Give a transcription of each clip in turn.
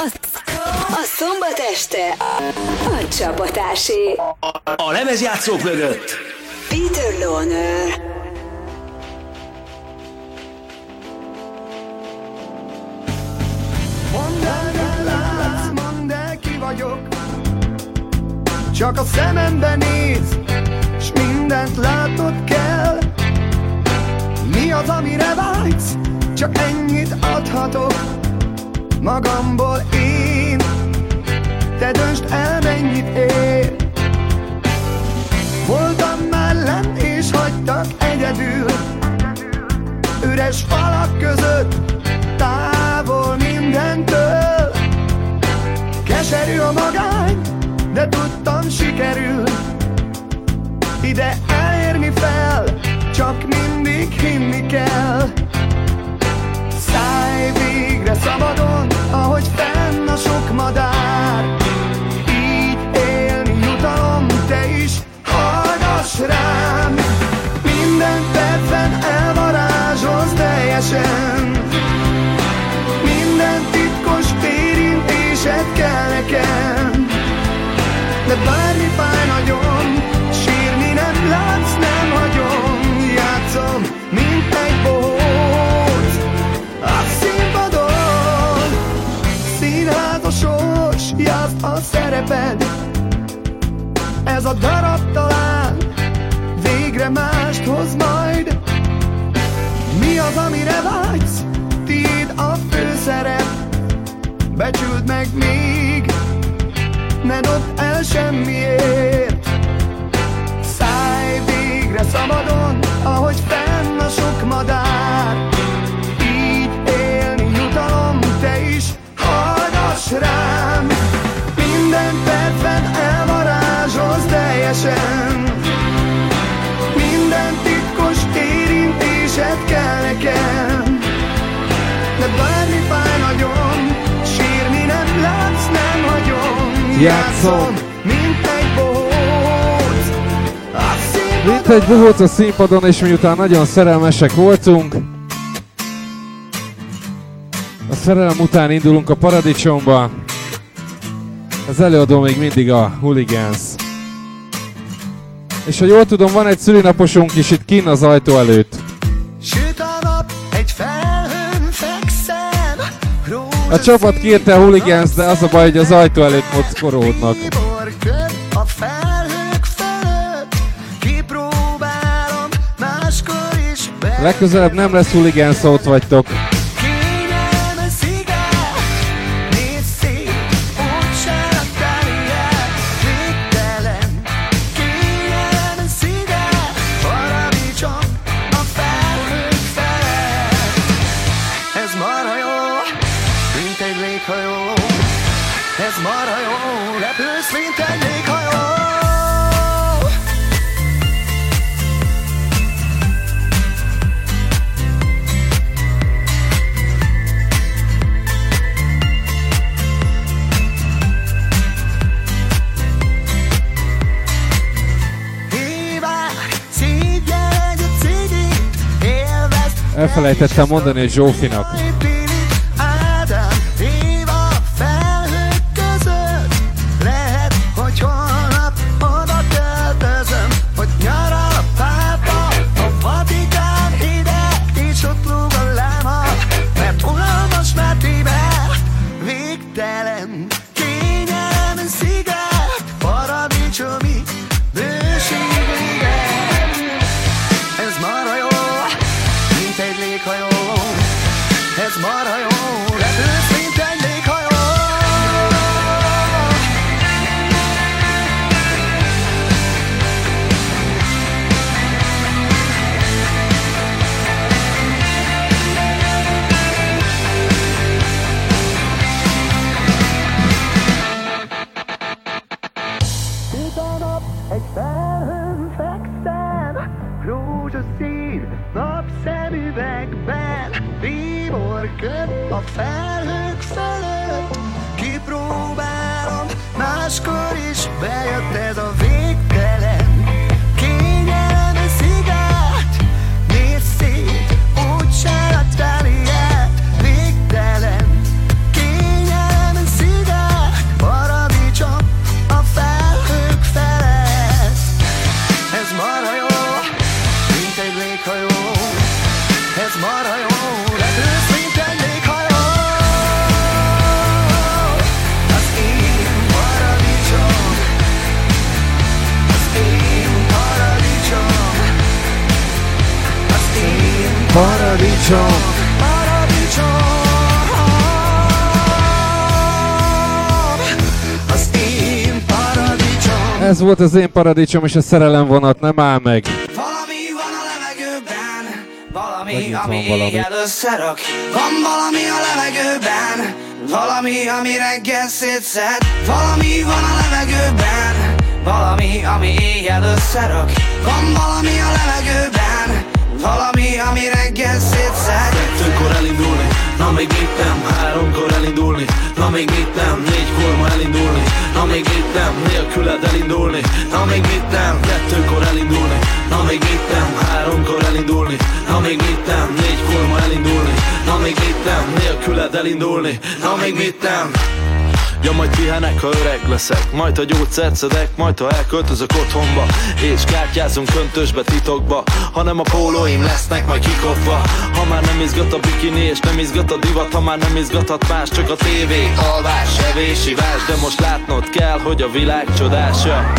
A, a szombat este a csapatásé. A lemezjátszók mögött. Peter Loner. Mondd el, mit látsz, mondd el, ki vagyok. Csak a szemembe néz, s mindent látod kell. Mi az, amire vágysz, csak ennyit adhatok Magamból én, te döntsd el, mennyit ér. Voltam már és hagytak egyedül. Üres falak között, távol mindentől. Keserű a magány, de tudtam sikerül. Ide elérni fel, csak mindig hinni kell szabadon, ahogy fenn a sok madár. Így élni jutalom, te is hallgass rám. Minden percben elvarázsolsz teljesen szereped Ez a darab talán Végre mást hoz majd. Mi az, amire vágysz? Tiéd a főszerep. Becsüld meg még Ne dobd el semmiért. Szállj végre szabadon Ahogy fenn a sok madár. Így élni jutalom Te is hallgass rám teljesen minden titkos érintésed kell nekem De bármi fáj nagyon Sírni nem látsz, nem hagyom Játszom. mint egy bohóc Mint egy bohóc a színpadon, és miután nagyon szerelmesek voltunk, a szerelem után indulunk a paradicsomba. Az előadó még mindig a Hooligans. És ha jól tudom, van egy szülinaposunk is itt kín az ajtó előtt. Süt a nap, egy felhőn fekszem A csapat kérte a Hooligans, de az a baj, hogy az ajtó előtt mockoródnak. A felhők fölött Kipróbálom máskor is be Legközelebb nem lesz Hooligans, ott vagytok. Elfelejtettem mondani, hogy Zsófinak. Paradicsom Ez volt az én paradicsom, és a szerelem vonat nem áll meg. Valami van a levegőben, valami, Megint ami valami. éjjel összerak. Van valami a levegőben, valami, ami reggel szétszed. Valami van a levegőben, valami, ami éjjel összerak. Van valami a levegőben, valami, ami reggel szétszed. Kettőkor elindulni, na még mit nem Háromkor elindulni, na még mit nem Négykor ma elindulni, na még mit nem Nélküled elindulni, na még mit nem Kettőkor elindulni, na még mit nem Háromkor elindulni, na még mit nem Négykor ma elindulni, na még mit nem Nélküled elindulni, na még mit nem Ja majd pihenek, ha öreg leszek. Majd ha gyógyszert szedek, majd ha elköltözök otthonba. És kártyázunk köntösbe titokba. Hanem a pólóim lesznek majd kikopva. Ha már nem izgat a bikini és nem izgat a divat. Ha már nem izgathat más, csak a tévé. Alvás, evés, ivás De most látnod kell, hogy a világ csodása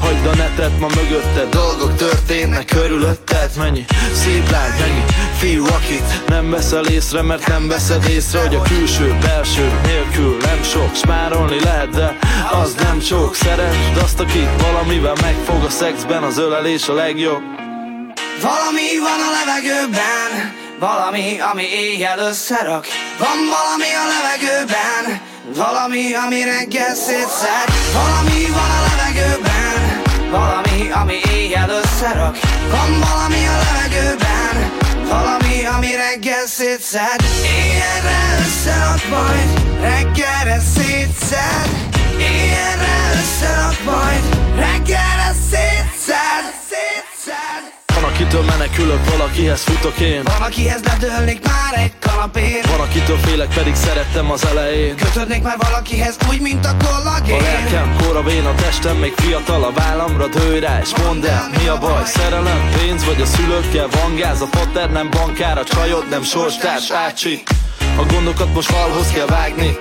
Hagyd a netet, ma mögötte dolgok történnek körülötted. Mennyi szép lány, mennyi fiú, akit nem veszel észre Mert nem veszed észre, hogy a külső, belső nélkül nem sok. Smárolni lehet, de az nem sok. Szeresd azt, akit valamivel megfog a szexben Az ölelés a legjobb. Valami van a levegőben Valami, ami éjjel összerak. Van valami a levegőben Valami, ami reggel szétszed. Valami van a levegőben valami, ami éjjel összerak. Van valami a levegőben. Valami, ami reggel szétszed. Éjjelre összerak majd. Reggelre szétszed. Éjjelre összerak majd. Reggelre szétszed. Szétszed van, akitől menekülök, valakihez futok én. Van, akihez ledőlnék már egy kalapén. Van, akitől félek, pedig szerettem az elején. Kötődnék már valakihez úgy, mint a kollagén. A lelkem koravén, a testem még fiatal A vállamra dőj rá, és mondd el, mi a baj? Szerelem, pénz, vagy a szülőkkel van gáz A pater nem bankár, a csajod nem sorstárs. Ácsi, a gondokat most valhoz kell vágni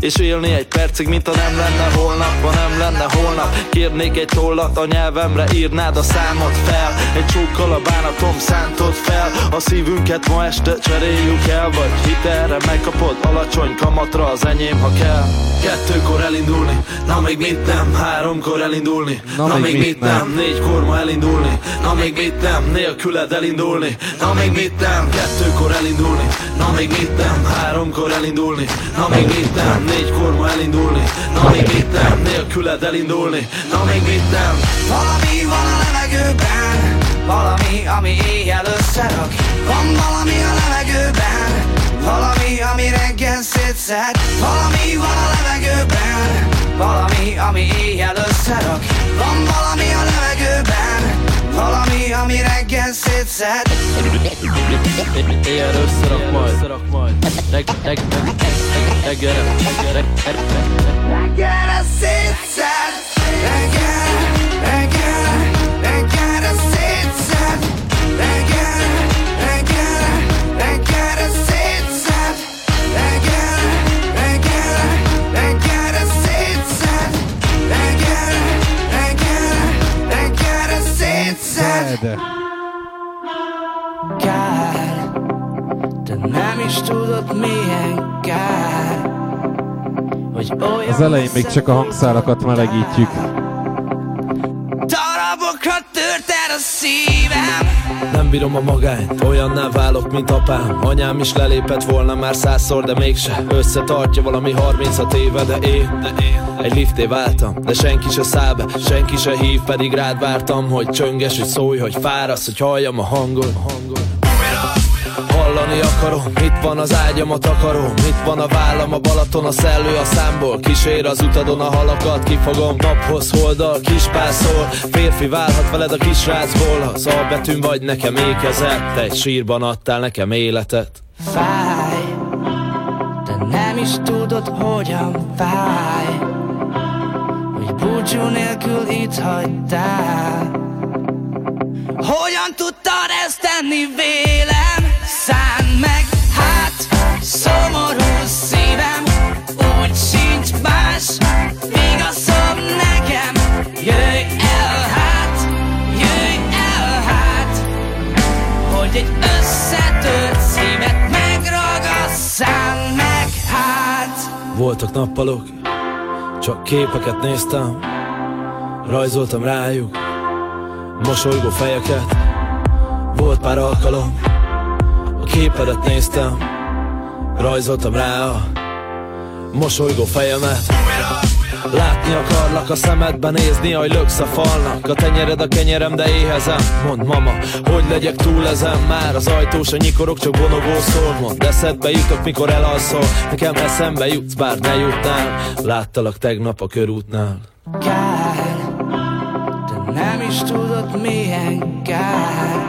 és élni egy percig, mint ha nem lenne holnap Ha nem lenne holnap. Kérnék egy tollat a nyelvemre Írnád a számot fel. Egy csókkal a bánatom szántod fel. A szívünket ma este cseréljük el Vagy hitelre megkapod alacsony kamatra Az enyém, ha kell. Kettőkor elindulni, na még mit nem? Háromkor elindulni, na, na még, még mit nem, nem. Négykor ma elindulni, na még mit nem? Nélküled elindulni, na még mit nem? Kettőkor elindulni, na még mit nem? Háromkor elindulni, na még mit nem Négykor ma elindulni, na még mit nem. Nélküled elindulni, na még mit nem. Valami van a levegőben. Valami, ami éjjel összerak. Van valami a levegőben. Valami, ami reggel szétszed. Valami van a levegőben. Valami, ami éjjel összerak. Van valami a levegőben Valami, ami reggel szétszed Éjjel összerak majd, összerak majd. Reg, reg, reg, reggelre, reggelre, reggelre szétszed Reggel, reggel, szétszed Kár, de nem is tudod milyen kár hogy olyan Az elején még csak a hangszálakat melegítjük. Darabokra tört el a szívem. Nem bírom a magányt, olyanná válok, mint apám. Anyám is lelépett volna már százszor, de mégse. Összetartja valami 36 éve, de én, de én. Egy lifté váltam, de senki se száll be Senki se hív, pedig rád vártam Hogy csönges, hogy szólj, hogy fárasz, hogy halljam a hangot, a hangot. Hallani akarom, itt van az ágyam, a takarom Itt van a vállam, a Balaton, a szellő a számból. Kísér az utadon a halakat, kifogom Naphoz holdal, kispászol Férfi válhat veled a kisrácból Az albetűn vagy nekem ékezett. Egy sírban adtál nekem életet. Fáj, de nem is tudod, hogyan fáj Hogy búcsú nélkül itt hagytál. Hogyan tudtad ezt tenni vélem? Voltak nappalok, csak képeket néztem, rajzoltam rájuk, mosolygó fejeket, volt pár alkalom, a képedet néztem, rajzoltam rá a mosolygó fejemet. Látni akarlak a szemedben, nézni, hogy löksz a falnak. A tenyered a kenyerem, de éhezem. Mond mama, hogy legyek túl ezen? Már az ajtós a nyikorok, csak vonogó szól Mond eszedbe jutok, mikor elalszol. Nekem eszembe jutsz, bár ne jutnál. Láttalak tegnap a körútnál. Kár, de nem is tudod milyen kár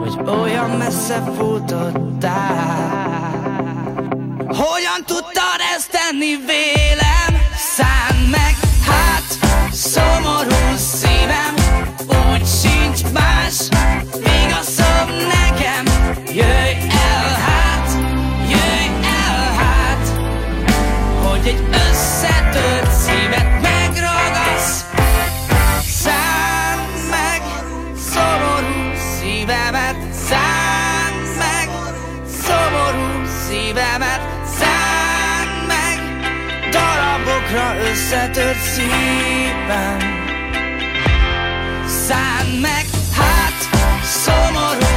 Hogy olyan messze futottál. Hogyan tudtad ezt tenni vélem? Összetört szívem Szánd meg, hát szomorú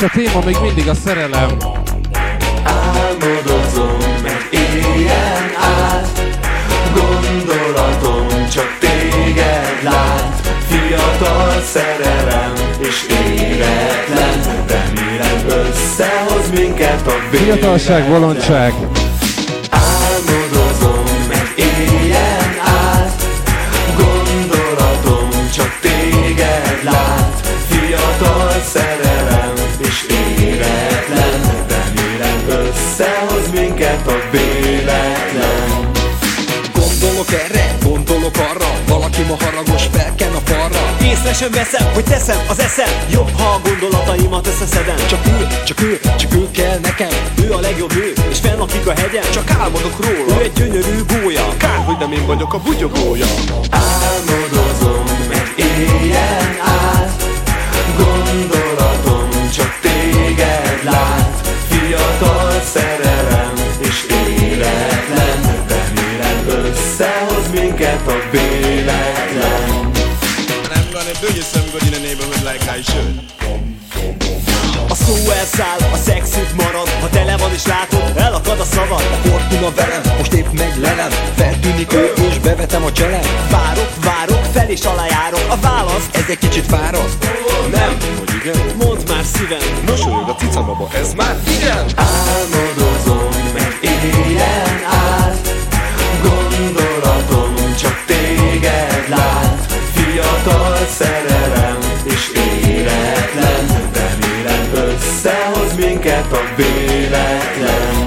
És a téma még mindig a szerelem. Álmodozom, meg éljen át Gondolatom csak téged lát Fiatal szerelem és éretlen Remélem összehoz minket a véletlen Fiatalság, bolondság. Minket a véletlen. Gondolok erre, gondolok arra Valaki ma haragos, felken a falra. Észre sem veszem, hogy teszem az eszem. Jobb, ha a gondolataimat összeszedem. Csak ő, csak ő, csak ő kell nekem. Ő a legjobb ő, és fennakik a hegyen Csak álmodok róla, ő egy gyönyörű gólya Kár, hogy nem én vagyok a bugyogója. Álmodozom, meg éljen át. Gondolatom neighborhood like I should. A szó elszáll, a szexit marad Ha tele van és látod, elakad a szavad. A fortuna velem, most épp megy lelem. Feltűnik ő és bevetem a cselem. Várok, várok, fel és alá járok A válasz, ez egy kicsit fáraszt Nem, hogy igen, mondd már szívem. Mosolyog a cicababa, ez már igen. Álmodozom, minket a véletlen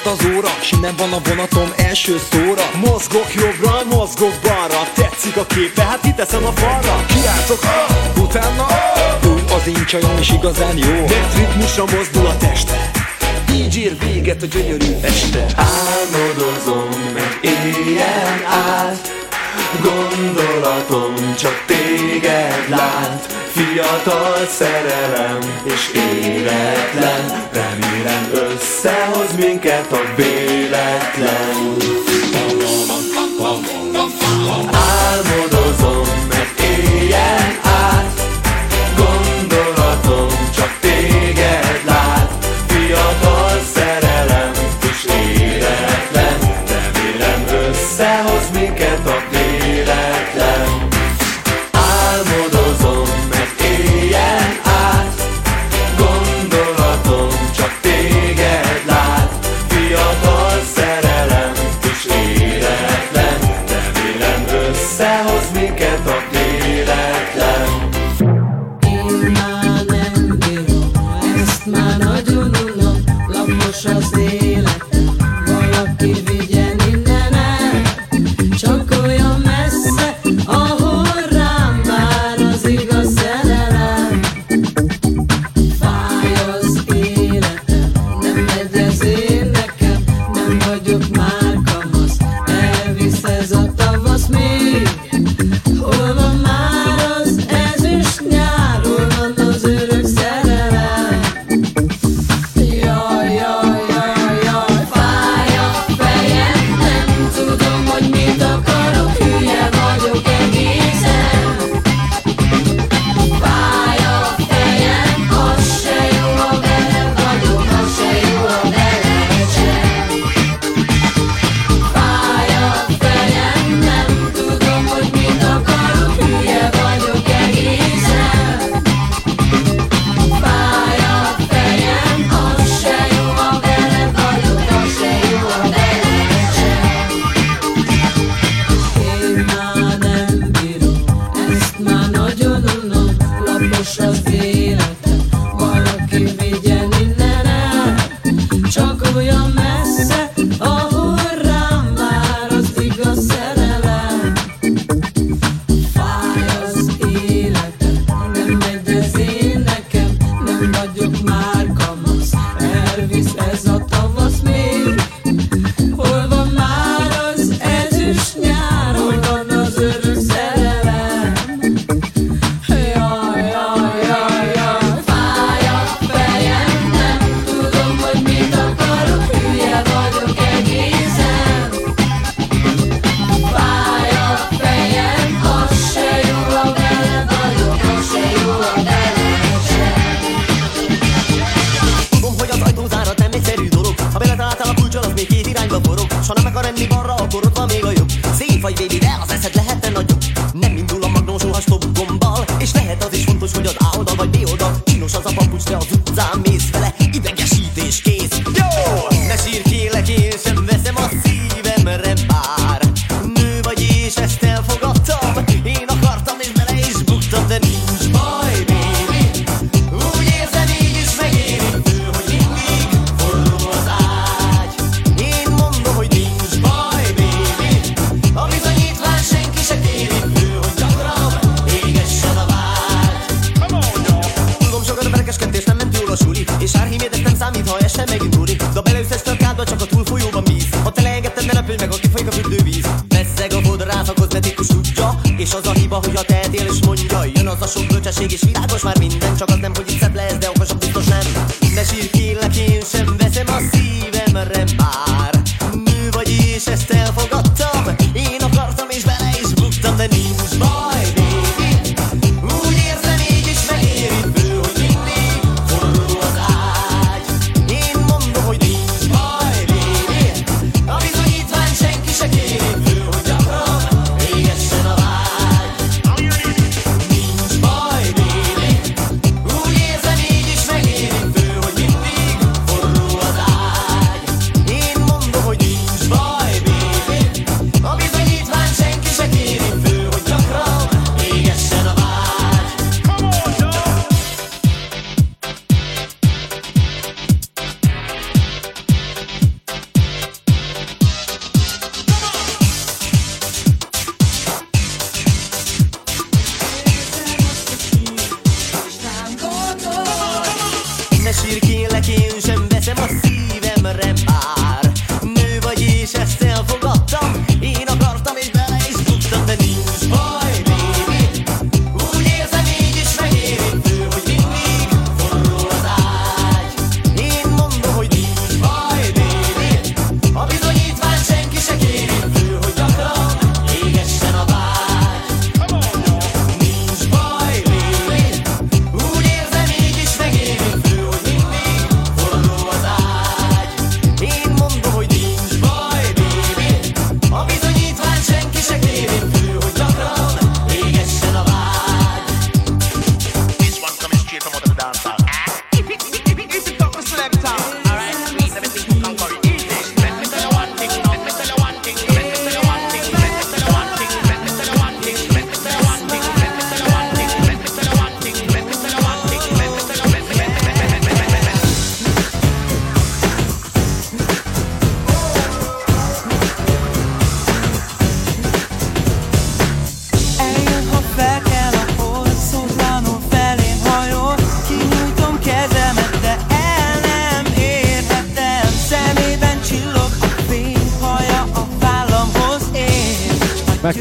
ütött az óra. S innen van a vonatom első szóra. Mozgok jobbra, mozgok balra. Tetszik a képe, hát kiteszem a falra. Kiáltok, ah, utána ah. Ő az én csajom és igazán jó. Mert ritmusra mozdul a teste. Így ír véget a gyönyörű este. Álmodozom, meg éljen át Gondolatom csak téged lát Fiatal szerelem és éretlen. Remélem összehoz minket a véletlen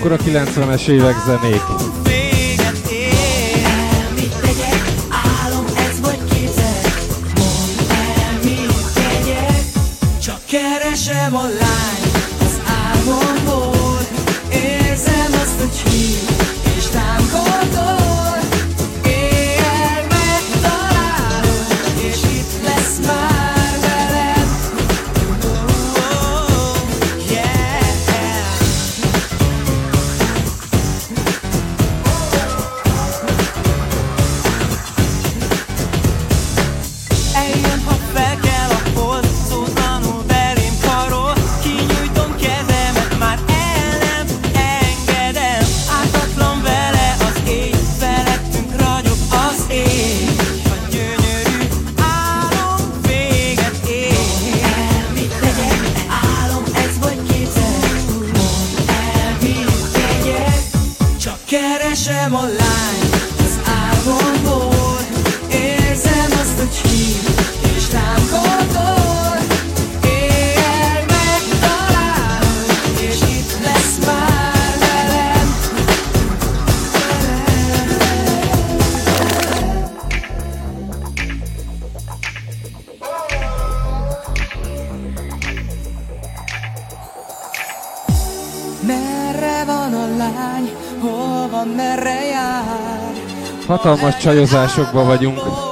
Mekkora 90-es évek zenék. Csajozásokban vagyunk.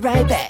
Right back.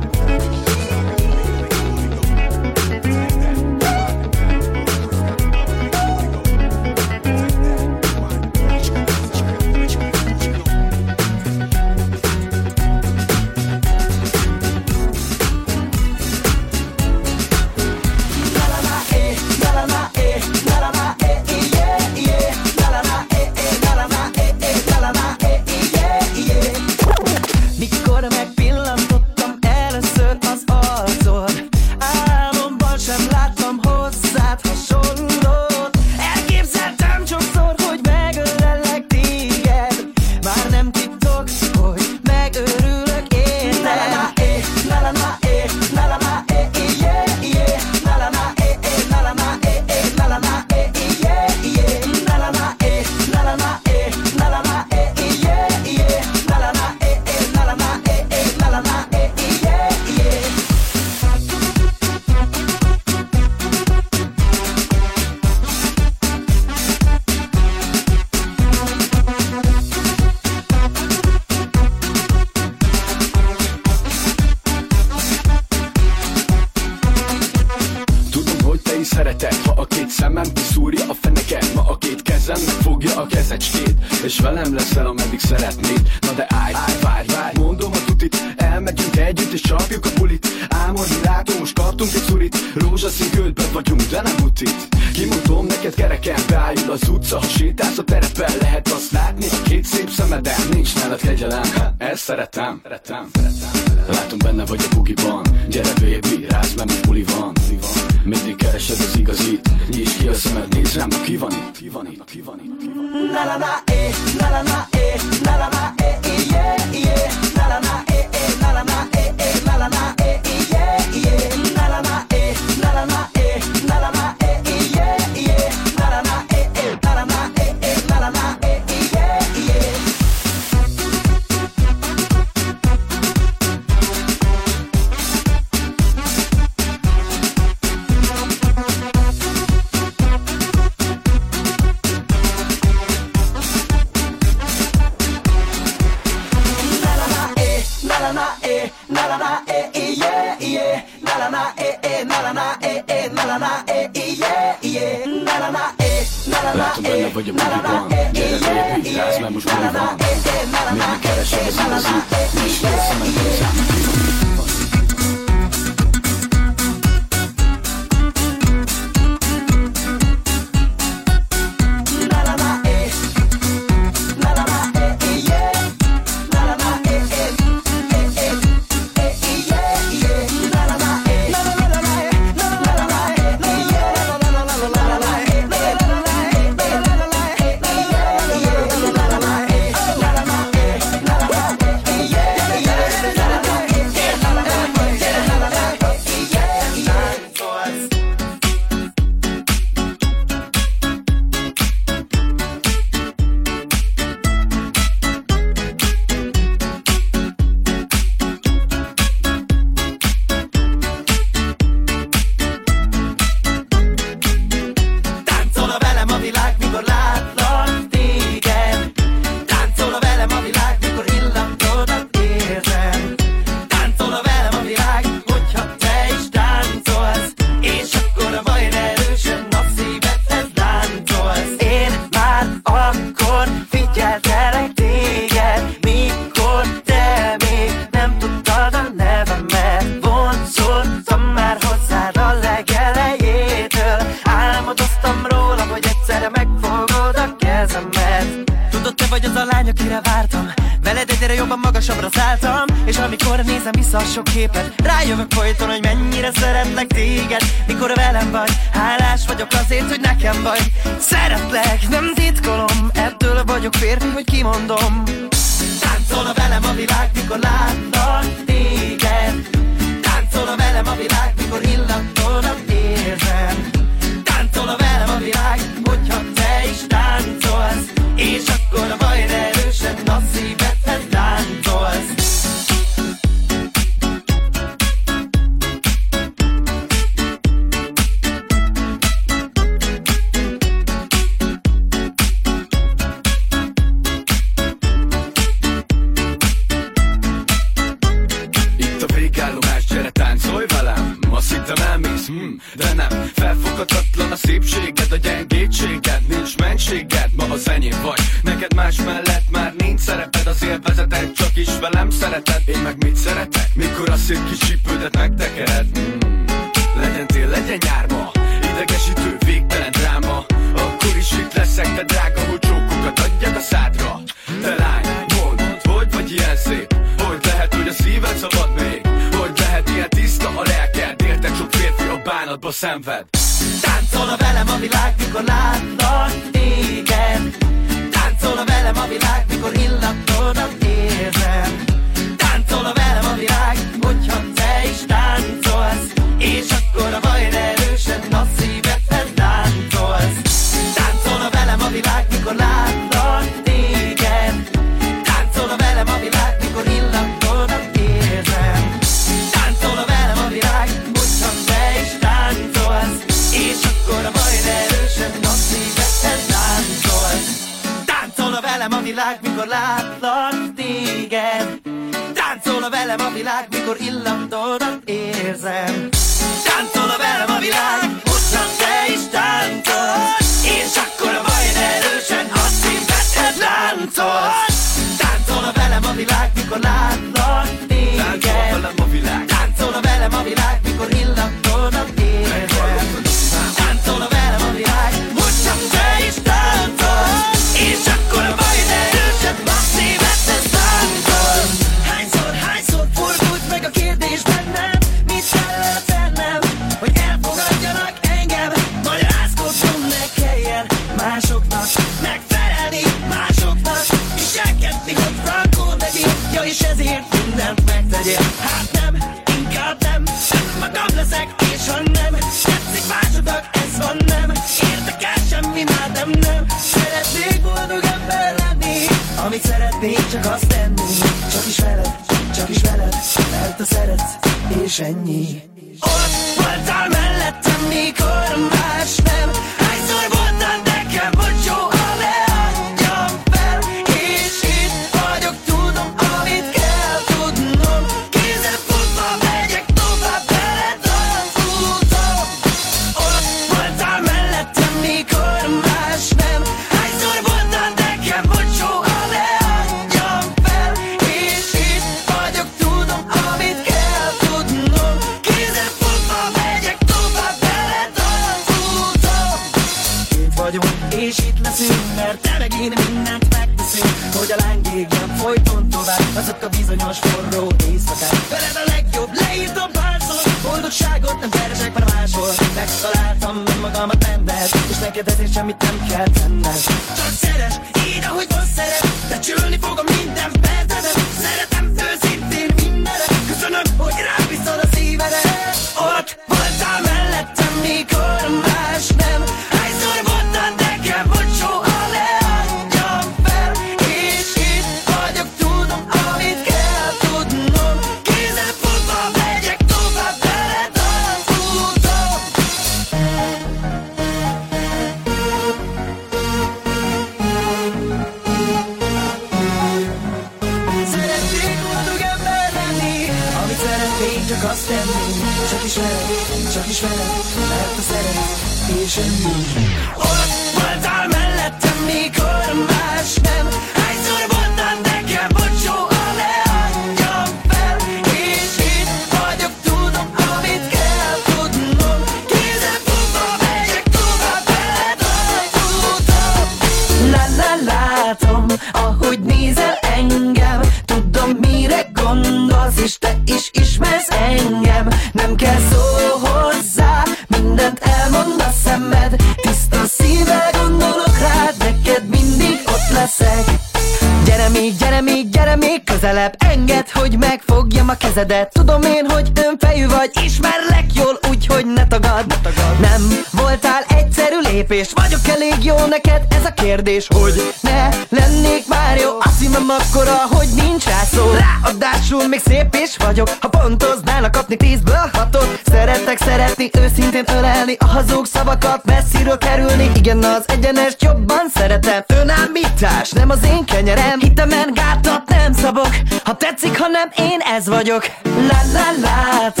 tiltás Nem az én kenyerem, hitemen gátat nem szabok. Ha tetszik, ha nem, én ez vagyok. La la la,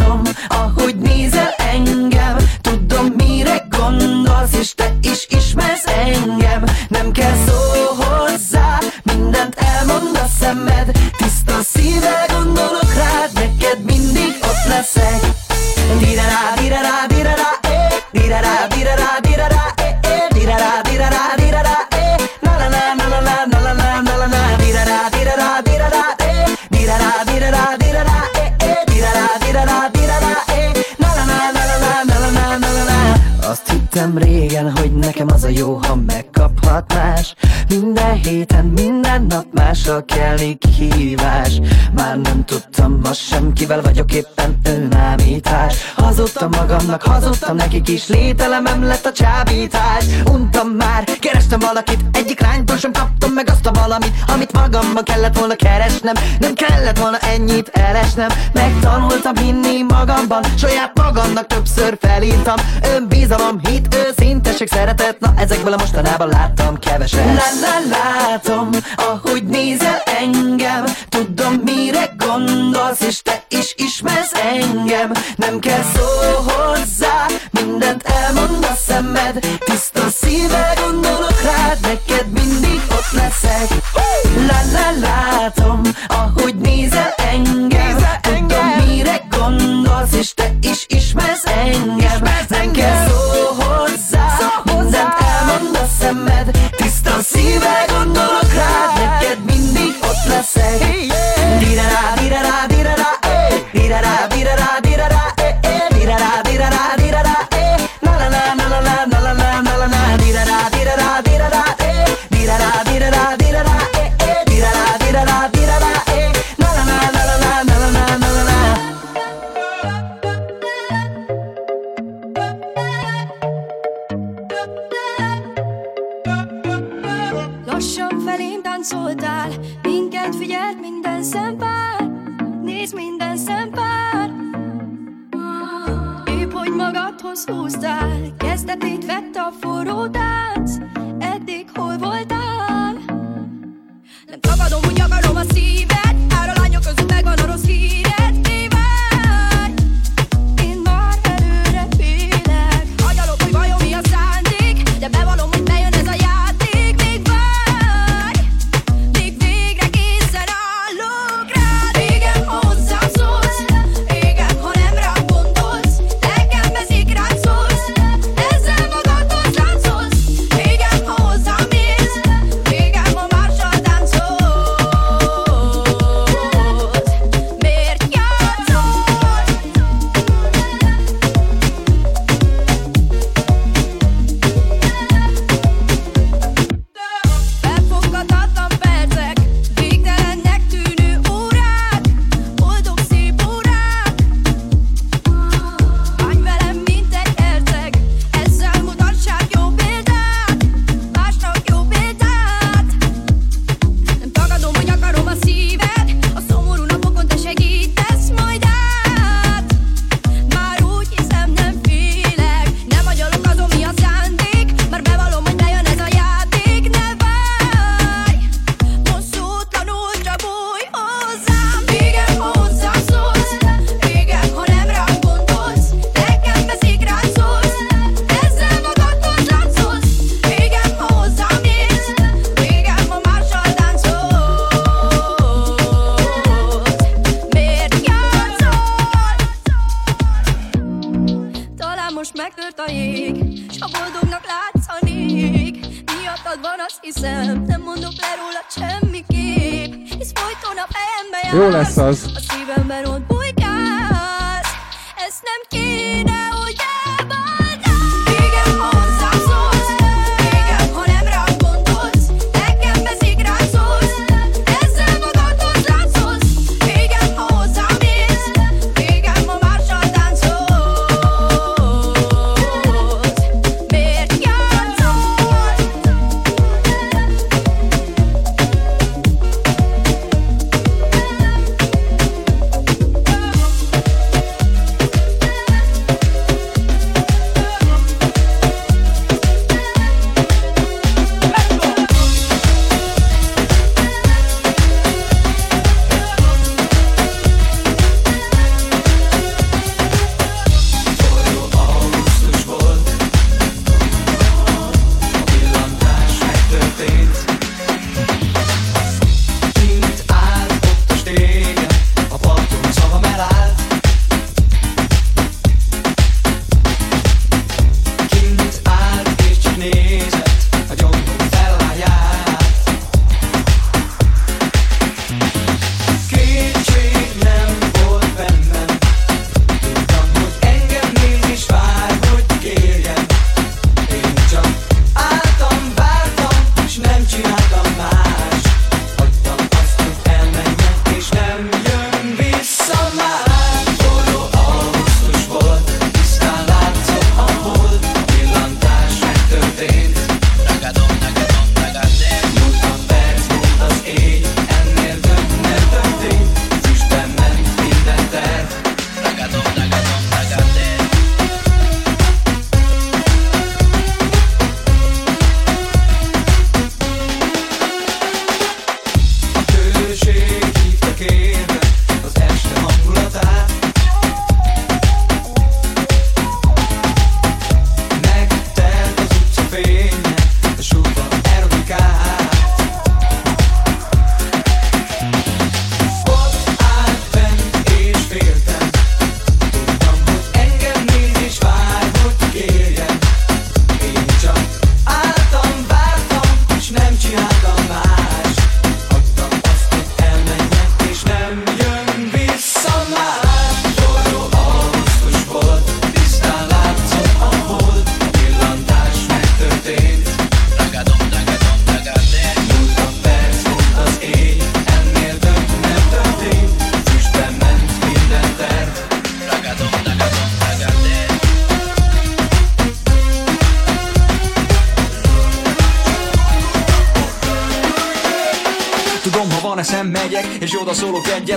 magamnak hazudtam nekik is. Lételemem lett a csábítás. Untam már, kerestem valakit. Egyik lánytól sem kaptam meg azt a valamit Amit magamban kellett volna keresnem. Nem kellett volna ennyit elesnem. Megtanultam hinni magamban Saját magamnak többször felírtam. Önbizalom, hit, őszinteség, szeretet. Na ezekből a mostanában láttam keveset. Lá, látom, ahogy nézel Tudom, mire gondolsz, és te is ismersz engem. Nem kell szó hozzá, mindent elmond a szemed. Tiszta szíve gondolok rád, neked mindig ott leszek. Lá, lá látom, ahogy nézel engem. Tudom, mire gondolsz, és te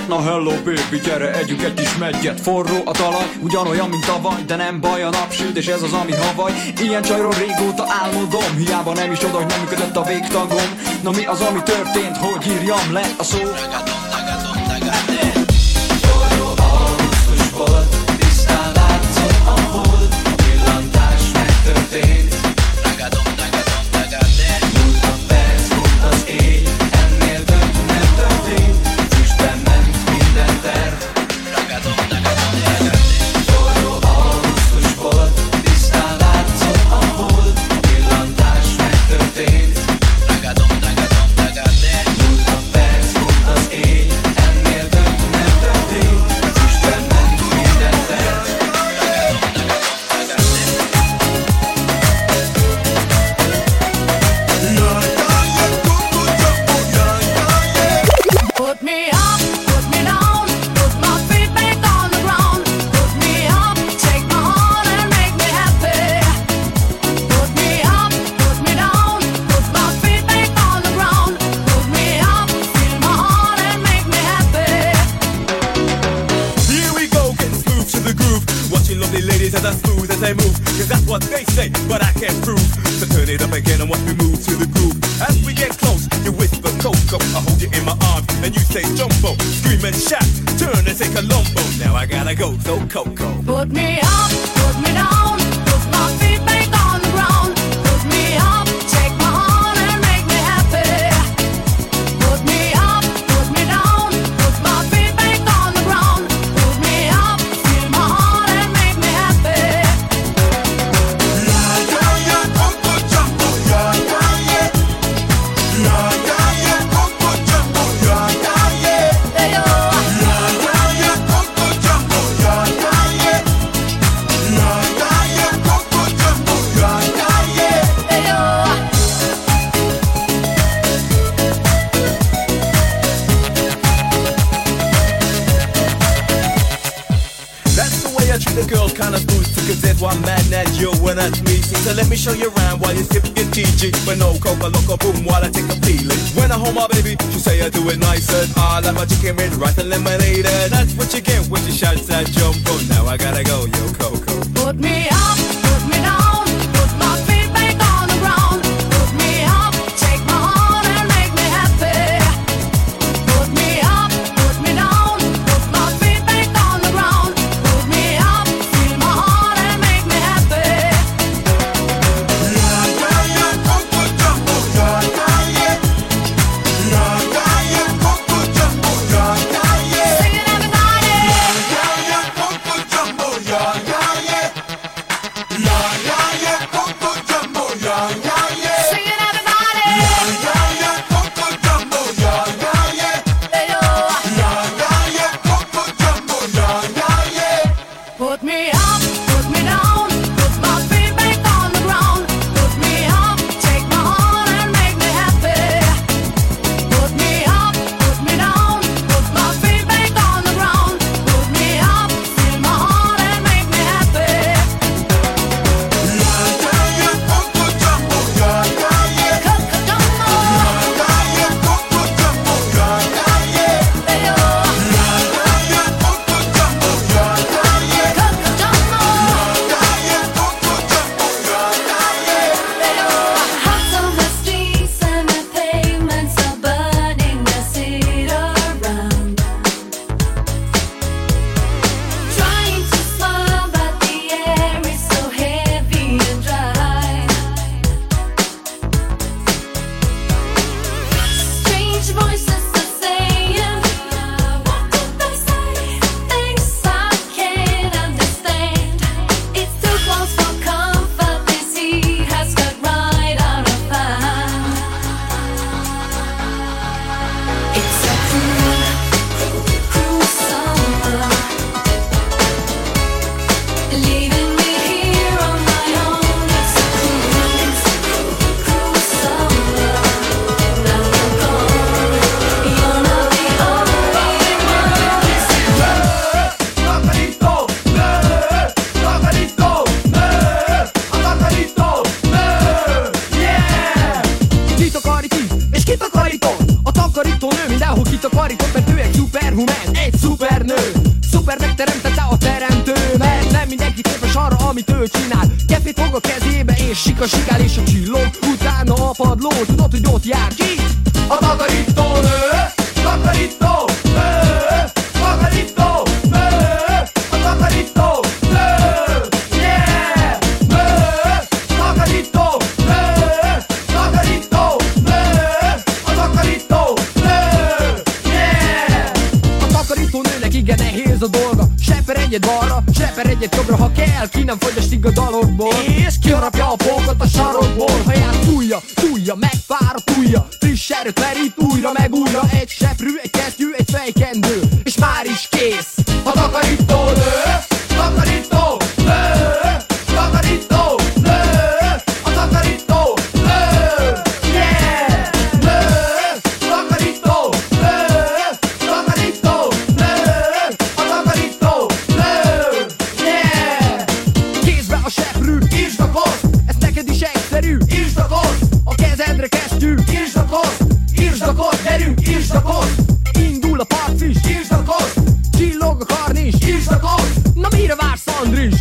Na hello baby, gyere, együk egy kis megyet. Forró a talaj, ugyanolyan, mint tavaly De nem baj, a napsüt, és ez az, ami havaj. Ilyen csajról régóta álmodom Hiába nem is oda, hogy nem működött a végtagom. Na mi az, ami történt, hogy írjam le a szó as they move. Cause that's what they say, but I can't prove. So turn it up again and watch me move to the groove. As we get close, you whisper Coco. I hold you in my arms and you say Jumbo. Scream and shout, turn and say Columbo. Now I gotta go, so Coco. Put me up, put me down, show you around while you sip your TG. But no coca loco boom while I take a feeling. When I hold my baby, she say I do it nice and I like my chicken red, rice and lemonade. And that's what you get when she shouts that jumbo. Now I gotta go, yo Coco. Put me up,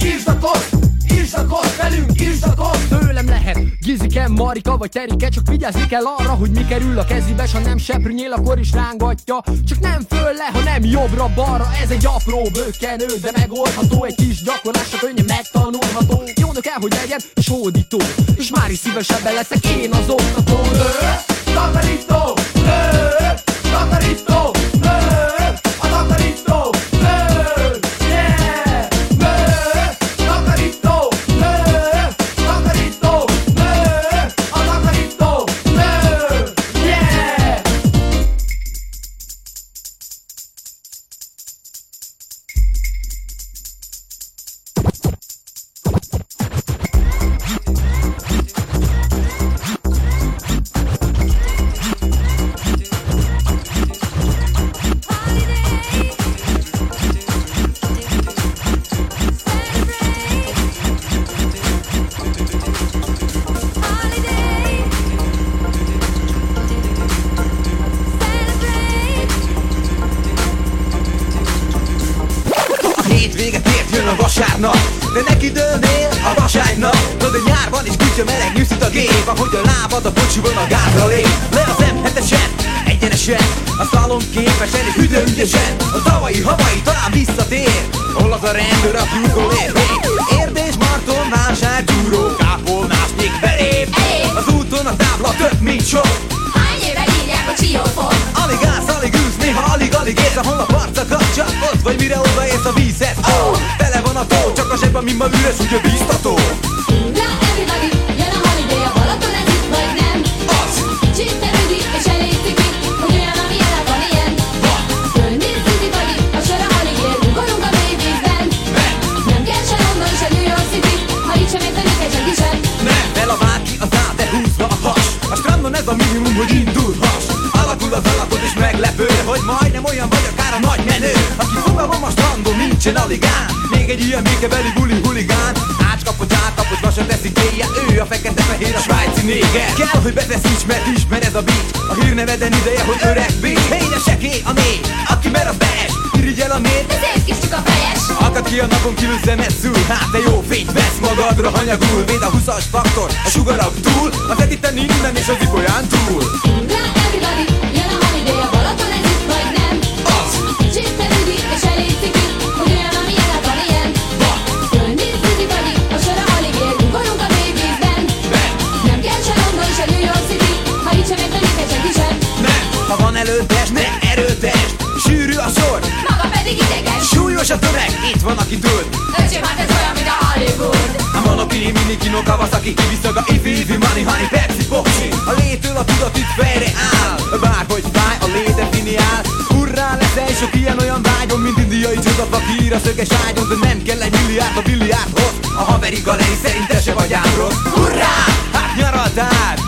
írd a koszt, írd a koszt, velünk, írd a koszt. Tőlem lehet Giziken, Marika vagy Terike Csak vigyázni kell arra, hogy mi kerül a kezébe. S ha nem seprűnyél, akkor is rángatja. Csak nem föl le, ha nem jobbra-balra Ez egy apró bökkenő, de megoldható. Egy kis gyakorlásra könnyen megtanulható. Jónak kell, hogy legyen, és hódító És már is szívesebben leszek én az oktató. Takarító, takarító, üdöngyesen A tavalyi havai talán visszatér. Hol az a rendőr, utolér hey, Érdés, Marton, vásár, gyúró Kápolnás, még belép Az úton a tábla több, mint sok. Hány éve írják a csiófot? Alig állsz, alig ülsz, néha alig-alig érsz Ahol a parcakat csak ott vagy mire odaérsz a vízhez. Oh, Tele van a tó, csak a zsebben mi ma üres, ugye biztató. Na, Hogy majdnem olyan vagy akár a nagy menő. Aki fogalmam a strandon nincsen aligán. Még egy ilyen békebeli buli huligán. Ácskapott, átkapott, lassan teszik éjjel Ő a fekete-fehér, a svájci néger. Kell, hogy befeszíts, mert ismered a beat. A hírneveden ideje, hogy öreg beat. Hey, de seké a név, aki mer az bees Irigyel a nét, De szép kis csika fejes. Akad ki a napon kívül szemesszül Hát te jó fényt vesz magadra hanyagul. Véd a 20-as faktor, a sugarok túl. Az editen innen és az ipolyán túl Maga pedig ideges. súlyos a tömeg Itt van, aki tud Öcsém, hát ez olyan, mint a Hollywood. A Monopoly, Minikino, Kawasaki, Kiviszaga, Ifi, Ifi, Money, Honey, Pepsi, Boxi A létől a tudat itt fejre áll Bárhogy fáj, a lé definiál Hurrá leszel, sok ilyen olyan vágyom Mint indiai csodafakír a szöges ágyon De nem kell egy milliárd a biliárdhoz A haveri galeri szerint te se vagy ám rossz Hurrá! Hát nyaraltál! Hurrá!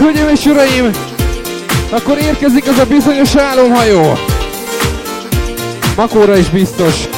Hölgyeim és uraim, akkor érkezik az a bizonyos álomhajó. Makóra is biztos.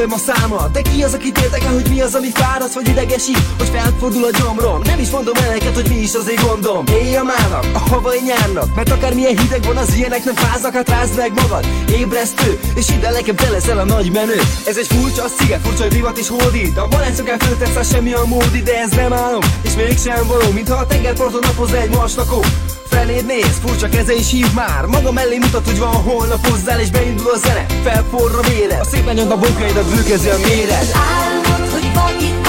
Tépem a számat De ki az, aki érdekel, hogy mi az, ami fáraszt vagy idegesít Hogy felfordul a gyomrom? Nem is mondom el neked, hogy mi is az én gondom. Éjjel mának, a havai nyárnak Mert akármilyen hideg van, az ilyenek nem fáznak Hát rázd meg magad, ébresztő És hidd el nekem, te leszel a nagy menő. Ez egy furcsa sziget, furcsa hogy divat is hódít A balencokán föltetsz, az semmi a módi De ez nem álom, és mégsem való Mintha a tengerparton napozna egy marslakó Feléd néz, furcsa keze is hív már. Maga mellé mutat, hogy van holnap hozzál És beindul a zene, felforra a véred A szépen nyomd a bonkaidat, bőkezi a méret. Álmod, hogy vakít a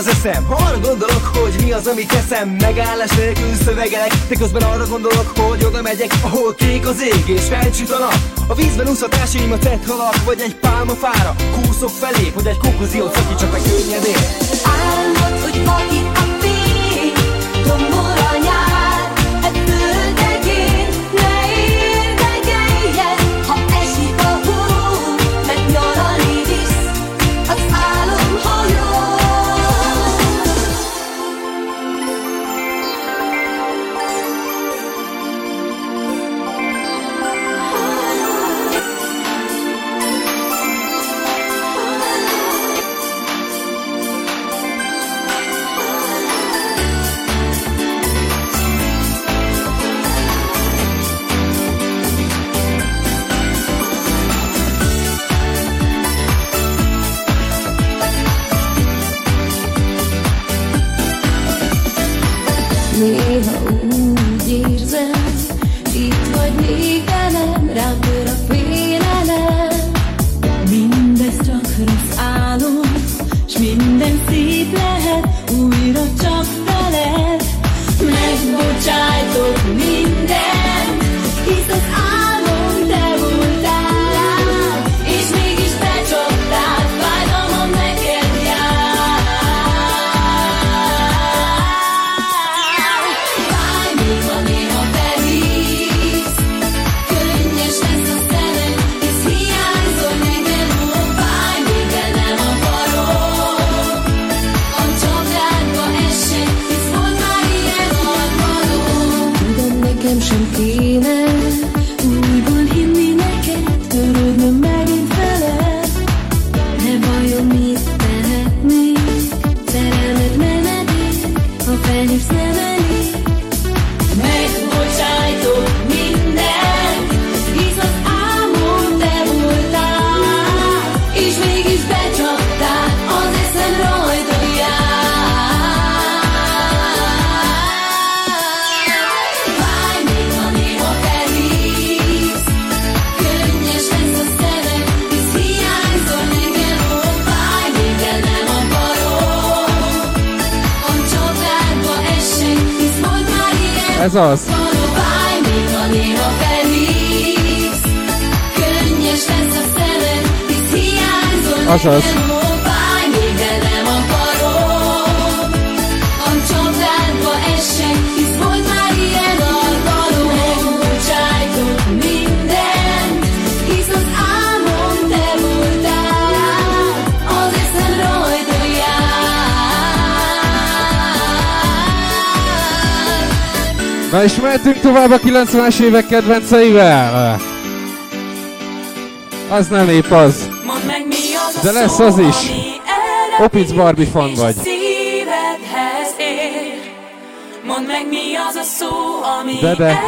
az eszem Ha arra gondolok, hogy mi az, amit teszem Megállás nélkül szövegelek De közben arra gondolok, hogy oda megyek Ahol kék az ég és felcsüt a nap. A vízben úsz a tett halak Vagy egy pálmafára Kúszok felé, hogy egy konklúziót szakítsak meg könnyedén. Álmod, hogy vakít a fény, tombol inkább a 90-es évek kedvenceivel. Az nem épp az. De lesz az is. Opic Barbie fan vagy. Mondd meg mi az a szó, ami de, de.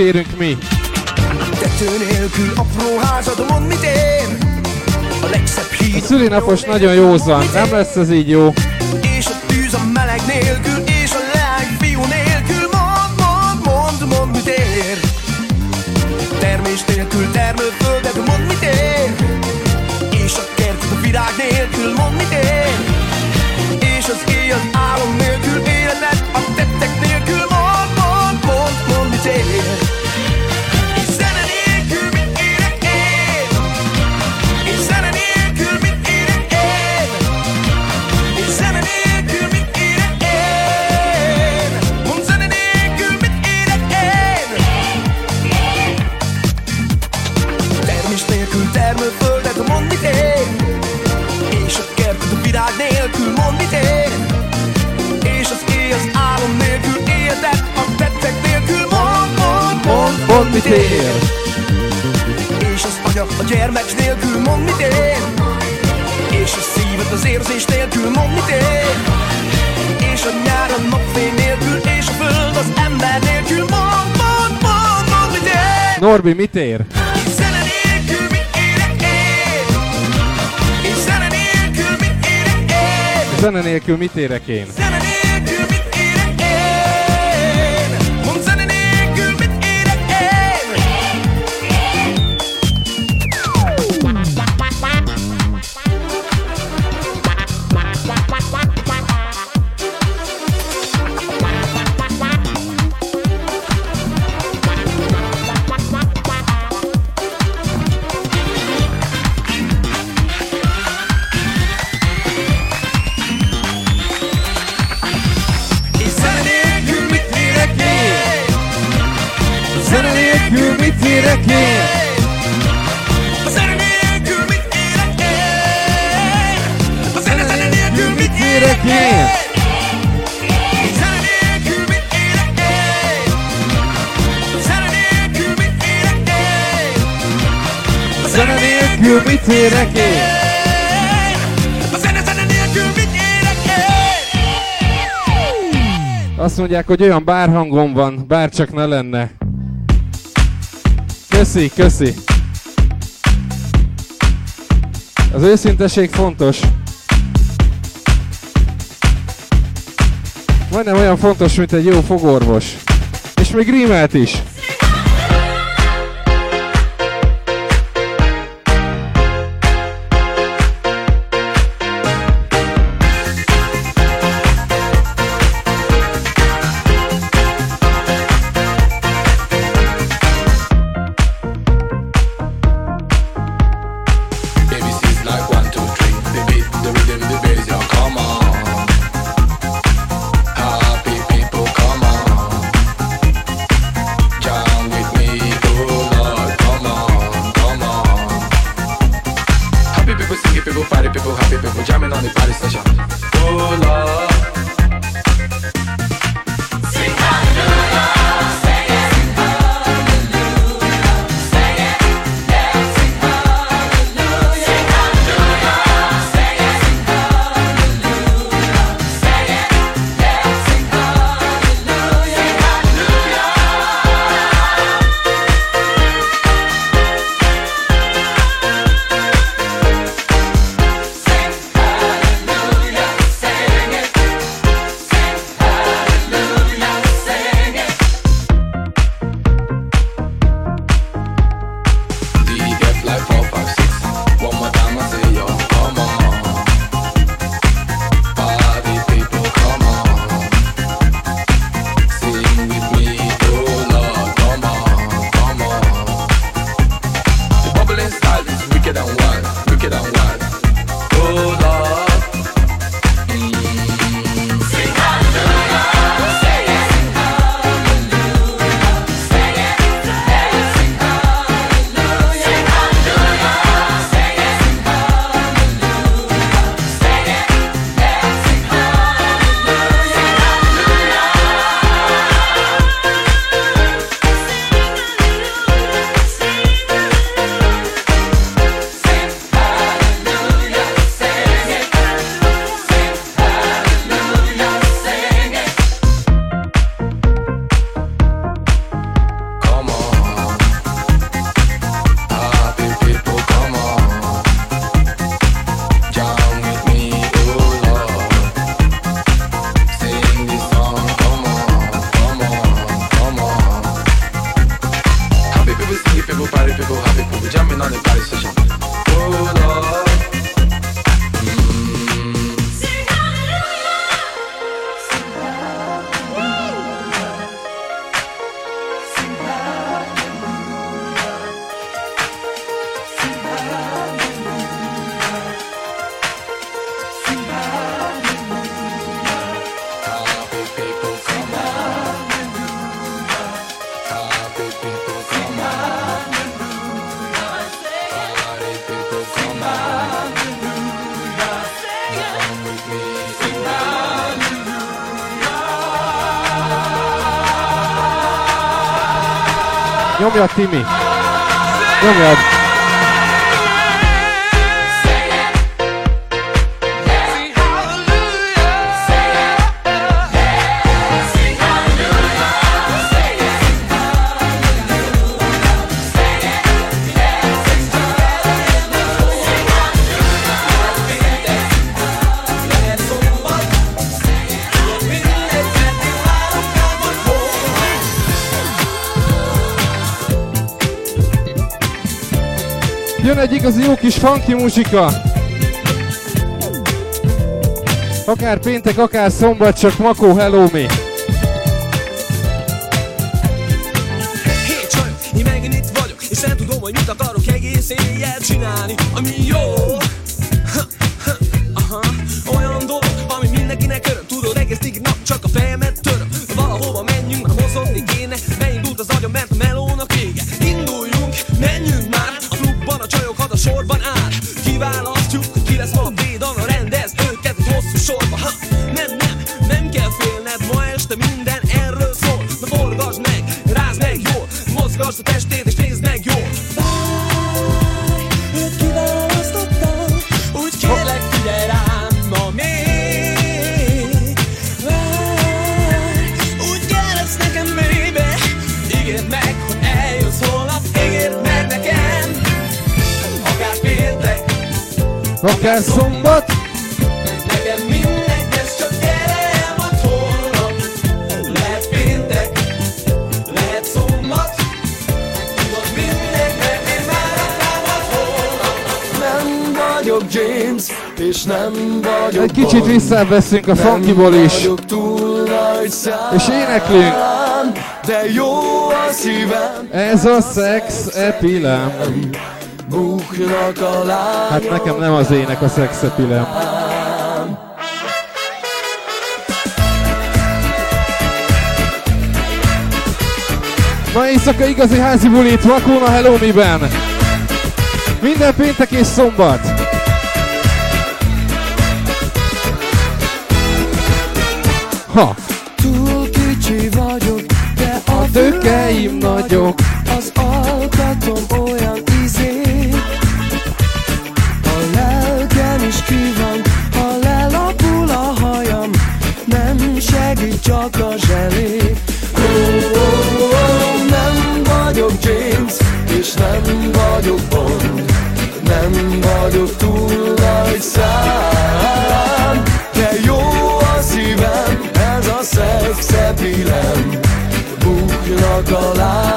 Nélkül mit érünk mi? Tető nélkül apró házad, mondd mit ér? A legszebb A híd szülinapos nagyon józan, nem lesz ez így jó. És a tűz a meleg nélkül És a leány fiú nélkül. Mond, mond, mond, mond mit ér? Termés nélkül termőfölded Mond mit ér? És a kertet a virág nélkül Mond mit ér? És az éj az álom nélkül Életed a tettek nélkül. Mond, mond, mond, mond mit ér mit ér? és az anya a gyermek nélkül mond mit ér. És a szívet az érzés nélkül mond mit ér. És a nyár a napfény nélkül És a föld az ember nélkül mond, mond, mond, mond mit ér. Norbi, mit ér? Zene nélkül mit érek én? Zene én? A zene nélkül mit érek én? A zene zene nélkül mit érek én? Zene nélkül mit érek én? Azt mondják, hogy olyan bárhangom van, bárcsak ne lenne. Köszi, köszi. Az őszinteség fontos. Majdnem olyan fontos, mint egy jó fogorvos. És még rímelt is. meu time. Obrigado. igazi jó kis funky muzsika. Akár péntek, akár szombat, csak Makó Hello Me. Hey, csaj, én megint itt vagyok, és nem tudom, hogy mit akarok egész éjjel csinálni, ami jó. észre veszünk a funkiból is. És éneklünk. De jó a szívem. Ez a szex epilem. Buknak a lányok. Hát nekem nem az ének a szex epilem. Ma éjszaka igazi házi bulit Vakóna Hello Miben. Minden péntek és szombat. Túl kicsi vagyok, de a, a tőkeim nagyok. chocolate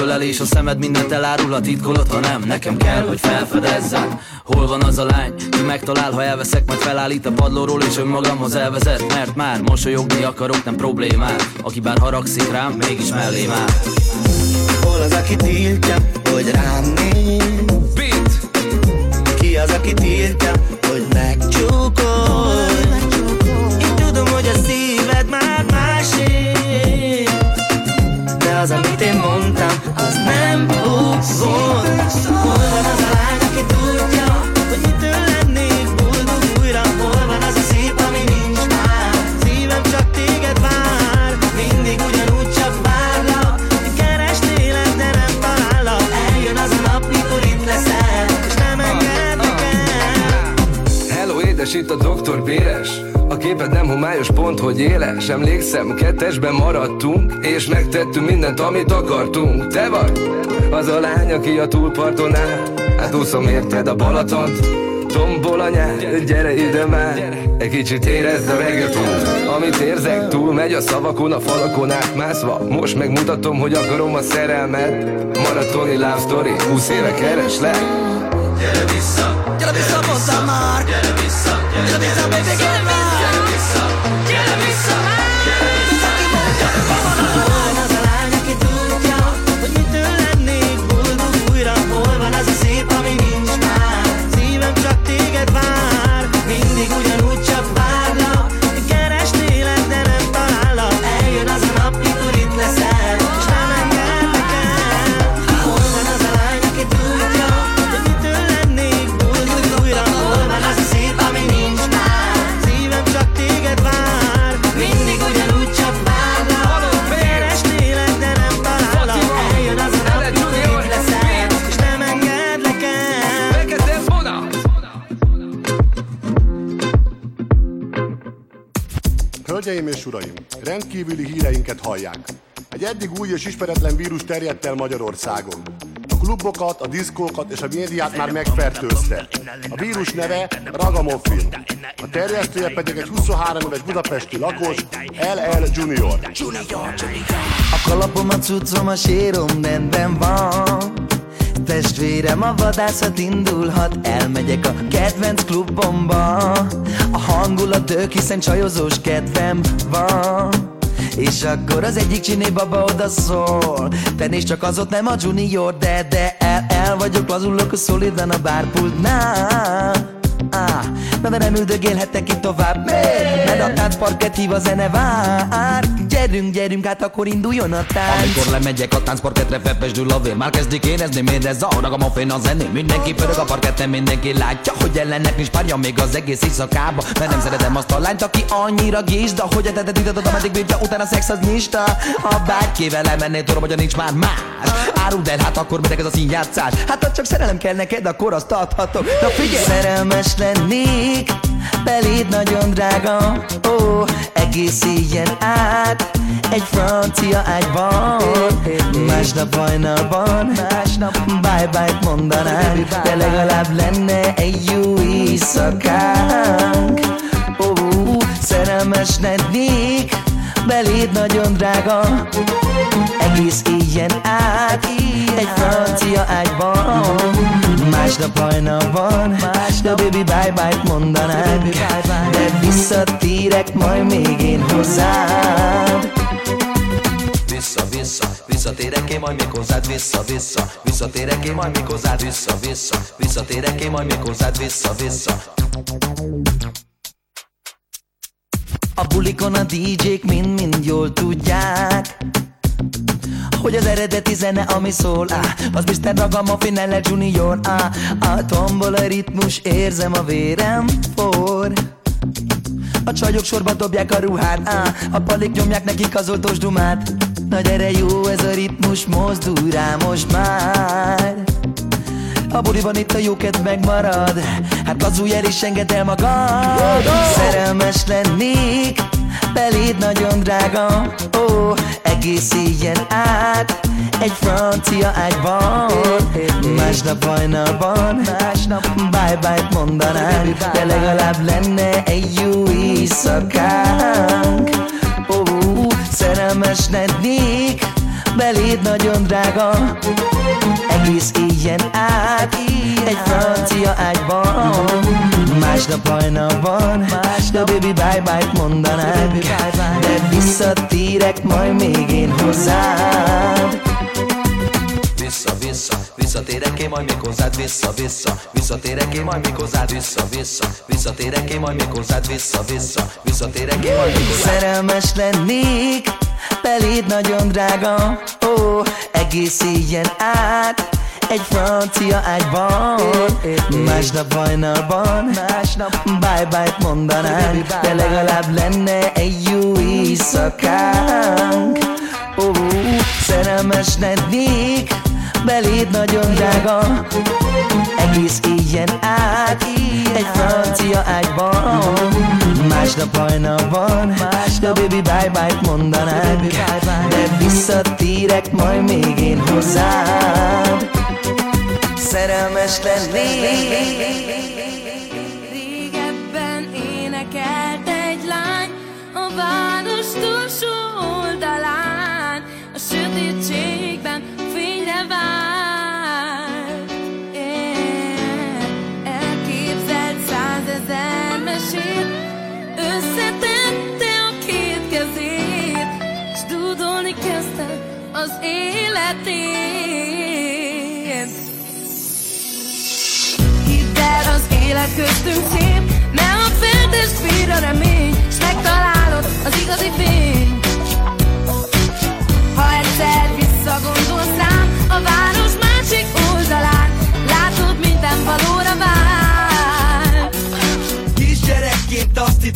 ölelés A szemed mindent elárul, a titkolod, ha nem. Nekem kell, hogy felfedezzem Hol van az a lány, ki megtalál, ha elveszek Majd felállít a padlóról és önmagamhoz elvezet. Mert már mosolyogni akarok, nem problémát Aki bár haragszik rám, mégis mellém áll Hol az, aki tiltja, hogy rám néz? Beat! Ki az, aki tiltja, itt a doktor Béres. A képed nem homályos pont, hogy éles. Emlékszem, kettesben maradtunk És megtettünk mindent, amit akartunk. Te vagy az a lány, aki a túlparton áll. Hát úszom érted a Balatont Tombol a nyár, gyere ide már. Egy kicsit érezd a reggaeton Amit érzek, túl megy a szavakon, a falakon átmászva Most megmutatom, hogy akarom a szerelmet. Maratoni love story, 20 éve kereslek. Gyere vissza uraim, rendkívüli híreinket hallják. Egy eddig új és ismeretlen vírus terjedt el Magyarországon. A klubokat, a diszkókat és a médiát már megfertőzte. A vírus neve Ragamuffin. A terjesztője pedig egy 23 éves budapesti lakos, LL Junior. A kalapom, a cuccom, a sérom rendben van Testvérem, a vadászat indulhat. Elmegyek a kedvenc klubomba. A hangulat tök, hiszen csajozós kedvem van. És akkor az egyik csiné baba oda szól. Te nézd csak az ott nem a junior De, de el, el vagyok, lazulok a szolidan a bárpultnál. Ah, na de nem üldögélhetek itt tovább? Mert a táncparket hív a zene vár Gyerünk, gyerünk, hát akkor induljon a tánc. Amikor lemegyek a táncparketre, fepesdül a vér Már kezdik érezni, miért ez a harag a zenén Mindenki pörög a parketten, mindenki látja Hogy ellennek nincs párja még az egész éjszakába Mert nem szeretem azt a lányt, aki annyira gizda Hogy a tetet itatod, ameddig bírja, utána a szex az nyista. Ha bárkivel elmennél, tudom, hogy nincs már más. Áruld el, hát akkor minek ez a színjátszás. Hát ha csak szerelem kell neked, akkor azt adhatok. Na figyelj! Szerelmes lennék Beléd nagyon drága. Ó, egész ilyen át. Egy francia ágyban. Másnap hajnalban. Bye-bye-t mondanánk. De legalább lenne egy jó éjszakánk. Ó, szerelmes lennék beléd nagyon drága. Egész éjjen át, egy francia ágyban. Másnap hajnalban, de baby bye-bye mondanánk. De visszatérek majd még én hozzád. Vissza, vissza, visszatérek én majd még hozzád. Vissza, vissza, visszatérek én majd még hozzád. Vissza, vissza, visszatérek én majd még hozzád. Vissza, vissza A bulikon a DJ-k mind-mind jól tudják hogy az eredeti zene, ami szól, á, az Mr. Ragamuffin L. Junior, á, a tombol a ritmus, érzem a vérem for. A csajok sorba dobják a ruhát, á, a palik nyomják nekik az oltós dumát. Na gyere jó ez a ritmus, mozdulj rá most már. A buliban itt a jókedv megmarad. Hát gazulj el és engedd el magad. Szerelmes lennék Beléd nagyon drága. Ó, egész éjjen át Egy francia ágyban. Másnap hajnalban Bye-bye mondanánk. De legalább lenne egy jó éjszakánk. Ó, szerelmes lennék Beléd nagyon drága. Egész éjjen át Egy francia ágyban. Másnap hajnalban De baby bye-bye mondanánk. De visszatérek majd még én hozzád. Vissza, vissza, visszatérek én majd még hozzád Vissza, vissza, visszatérek én majd még hozzád Vissza, vissza, visszatérek én majd még hozzád Vissza, vissza, visszatérek én majd még hozzád Szerelmes lennék Beléd nagyon drága. Ó, egész éjjen át egy francia ágyban. Másnap hajnalban Bye-bye mondanánk. De legalább lenne egy jó éjszakánk. Ó, szerelmes lennék Beléd nagyon drága. Egész éjjen át Egy francia ágyban. Másnap hajnalban De baby bye-bye mondanánk. De visszatérek majd még én hozzád. Szerelmes lennék életét. Hidd el, az élet köztünk szép Ne a feltestvére a remény S megtalálod az igazi fény Ha egyszer visszagondolsz rám A város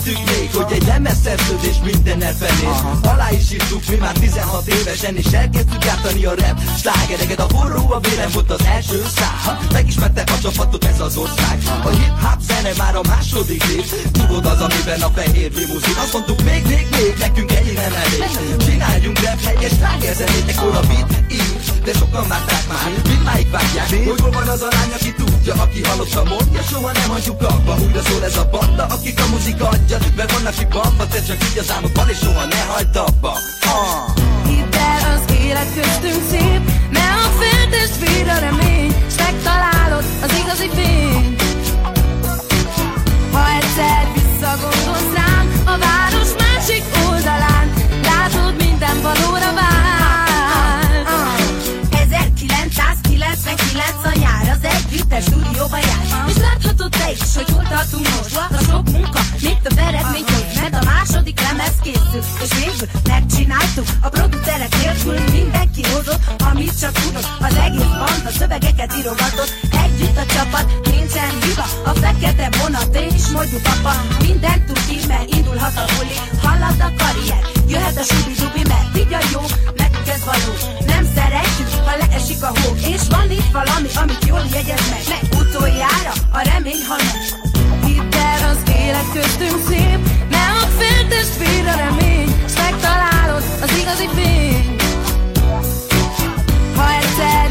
hittük még, hogy egy lemezszerződés minden elfenés Alá is írtuk mi már 16 évesen És elkezdtük átani a rap slágereket. A forró a vérem volt az első szám. Megismertek a csapatot ez az ország. A hip-hop zene már a második év. Tudod az, amiben a fehér limuzin. Azt mondtuk még, még, még, nekünk egy nem elég. Csináljunk rap helyes slágerzenét Ekkor a beat ír, de sokan várták már Mindmáig vágják, hogy hol van az a lány, aki tudja Aki hallotta mondja, soha nem hagyjuk abba Újra szól ez a banda, akik a muzika adja Mert vannak ki bamba, te csak így az álmodban És soha ne hagyd abba. Ah. Hidd el, az élet köztünk szép Ne a feltestvére a remény S megtalálod az igazi fény Ha egyszer visszagondolsz az együttes stúdióba jár És láthatod te is, hogy hol tartunk most. A sok munka, még több eredmény hogy Mert a második lemez készül És végül megcsináltuk. A producerek nélkül mindenki hozott Amit csak tudott, az egész band A szövegeket írogatott. Együtt a csapat, nincsen hiba. A fekete vonat és mondjuk apa. Mindent tud ki, mert indulhat a buli. Hallad a karrier, jöhet a subi-dubi Mert így a jó, nekünk ez való. Nem szeretjük, ha leesik a hó. És van itt valami, amit jól jegyez meg. Meg utoljára a remény, ha nem Hidd el, az élet köztünk szép. Ne a feltestvére a remény S megtalálod az igazi fény. Ha egyszer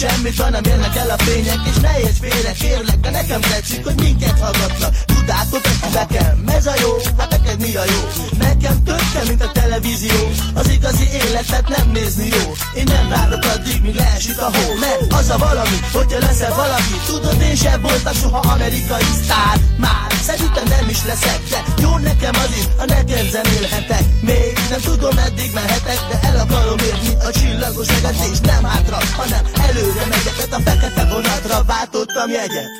semmit, hanem jönnek el a fények És ne érts félre, kérlek, de nekem tetszik, hogy minket hallgatnak Tudátok, hogy nekem ez a jó, hát neked mi a jó? Nekem tökkel, mint a televízió Az igazi életet nem nézni jó. Én nem várok addig, míg leesik a hó Mert az a valami, hogyha leszel valaki Tudod, én sem voltam soha amerikai sztár. Már szerintem nem is leszek De jó nekem az is, ha neked zenélhetek. Még nem tudom, meddig mehetek De el akarom érni a csillagos eget És nem hátra, hanem előre megyek Mert a fekete vonatra váltottam jegyet.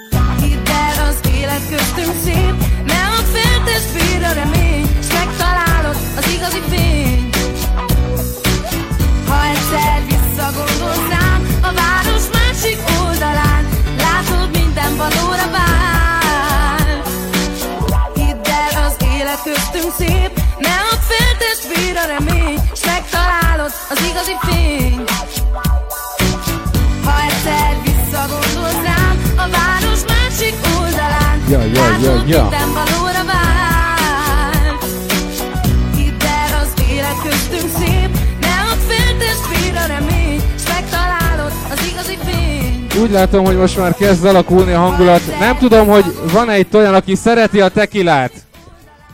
Hidd el, az élet köztünk szép Nem a feltestvére a remény S megtalálod az igazi fény Ha egyszer visszagondolsz rám A város másik oldalán Látod minden valóra vár. Hidd el, az élet köztünk szép Nem a feltestvére a remény S megtalálod az igazi fény Ja, ja, ja, Látod, ja. minden valóra vár Hidd el, az élet köztünk szép Ne add fél testvér a remény S megtalálod az igazi fény Úgy látom, hogy most már kezd alakulni a hangulat. Nem tudom, hogy van-e itt olyan, aki szereti a tekilát?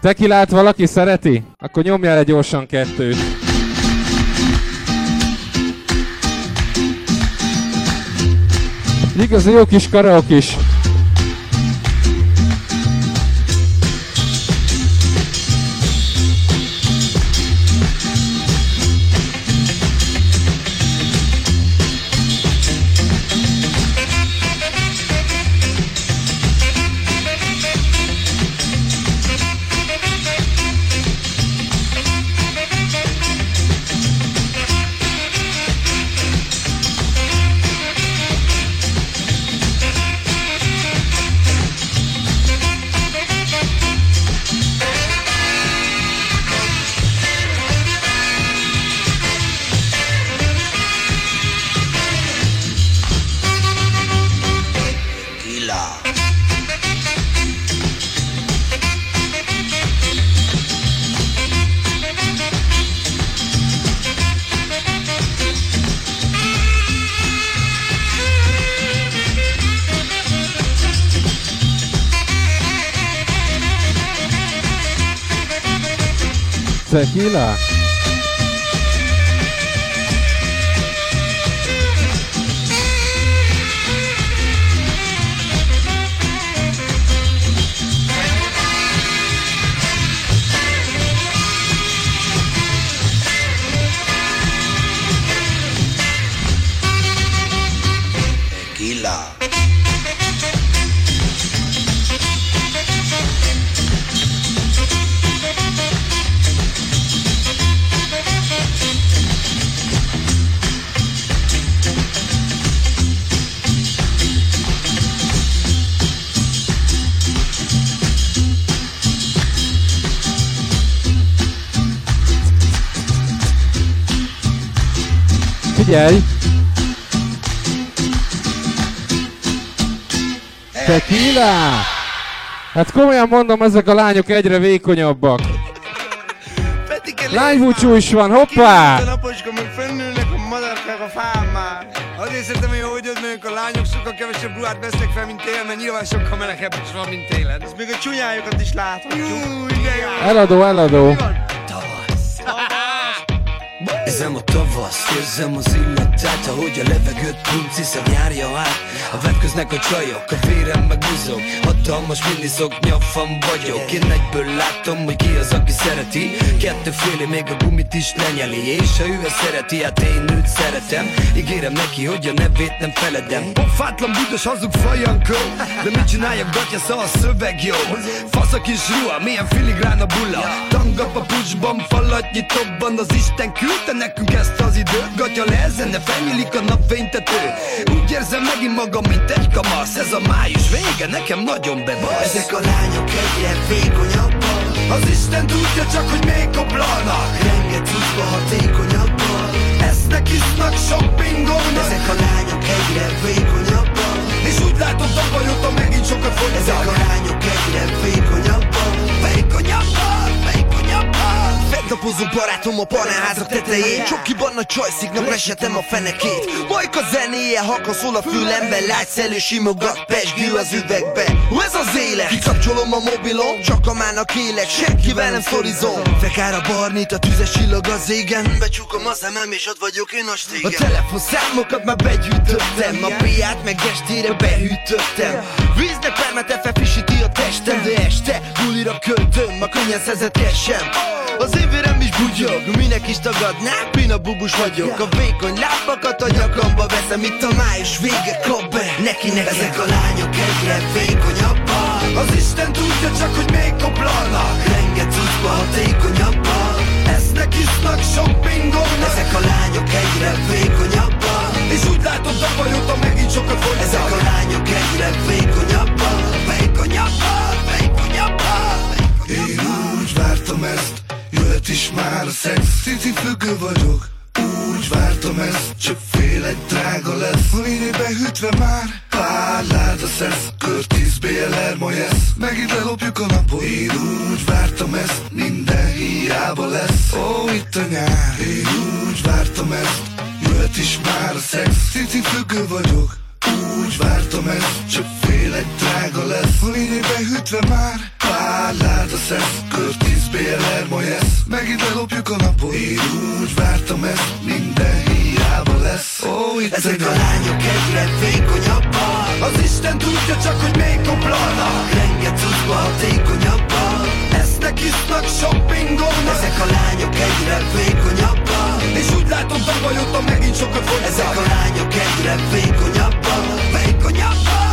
Tekilát valaki szereti? Akkor nyomja le gyorsan kettőt. Igazi jó kis karaok is. Tequila. Figyelj! Tequila! Hát komolyan mondom, ezek a lányok egyre vékonyabbak. Lánybúcsú is van, hoppá! Azért szeretem, hogy hogy nők a lányok sokkal kevesebb ruhát vesznek fel, mint télen, mert nyilván sokkal melegebb is van, mint télen. Ez még a csúnyájukat is láthatjuk. Eladó, eladó. Érzem a tavasz, érzem az illatát Ahogy a levegőt punciszem járja át. A vetköznek a csajok, a vérem meg mozog Hatalmas miniszok, nyafam vagyok. Én egyből látom, hogy ki az, aki szereti. Kettő féli, még a gumit is lenyeli És ha ő ezt szereti, hát én őt szeretem. Ígérem neki, hogy a nevét nem feledem. Pofátlan, büdös, hazug fajankó De mit csináljak, gatya, szóval a szöveg jó. Fasz a kis ruha, milyen filigrán a bulla. Tanga papucsban, falatnyi tobban Az Isten küldte nekünk ezt az időt. Gatya le, zene, felnyílik a napfénytető. Úgy érzem megint magam, mint egy kamasz. Ez a május vége, nekem nagyon bebasz. Ezek a lányok egyre vékonyabbak Az Isten tudja csak, hogy még koplalnak. Renget cuccba hatékonyabban. Esznek, isznak, shoppingolnak Ezek a lányok egyre vékonyabbak És úgy látom tavaly óta megint sokat fogytak Ezek a lányok egyre vékonyabbak Vékonyabbak, a Napozunk barátom a panelházak tetején. Csokiban nagy csajsziknak resetem a fenekét. Majka zenéje halkan szól a fülembe Lágy szelő simogat, pesgő az üvegbe. Hú, Ez az élet, kikapcsolom a mobilom Csak a mának élek, senkivel nem szorizom. Fekár a barnit, a tüzes csillag az égen. Becsukom a szemem és ott vagyok én a stégen A telefonszámokat már begyűjtöttem. A piát meg estére behűtöttem. Víznek permete felfrissíti a testem. De este bulira költöm a könnyen szerzett kesem az én vérem is bugyog, minek is tagadná, pina bubus vagyok. A vékony lábakat a nyakamba veszem, itt a május vége kap be. Neki neki. Ezek a lányok egyre vékonyabbak. Az Isten tudja csak, hogy még koplalnak. Renget cuccba hatékonyabban. Esznek, isznak, shoppingolnak Ezek a lányok egyre vékonyabbak. És úgy látom tavaly óta megint sokat fogytak. Ezek a lányok egyre vékonyabbak Vékonyabbak, vékonyabbak. Én úgy vártam ezt, jöhet is már szex Cici függő vagyok, úgy vártam ezt Csak félek drága lesz. Lényébe hűtve már Pár láda szesz Curtis BLR Moyes Megint lelopjuk a napot. Én úgy vártam ezt Minden hiába lesz. Ó, itt a nyár. Én úgy vártam ezt Jöhet is már a szex Cici függő vagyok úgy vártam ezt, csak félek drága lesz. Lényébe hűtve már. Pár láda szesz Curtis BLR Moyes Megint lelopjuk a napot. Én úgy vártam ezt Minden hiába lesz. Ó, itt Ezek a lányok egyre vékonyabbak Az Isten tudja csak, hogy még koplalnak. Renget cuccba hatékonyabban Esznek, isznak, shoppingolnak Ezek a lányok egyre vékonyabbak És úgy látom tavaly óta megint sokat fogytak Ezek a lányok egyre vékonyabbak Vékonyabbak,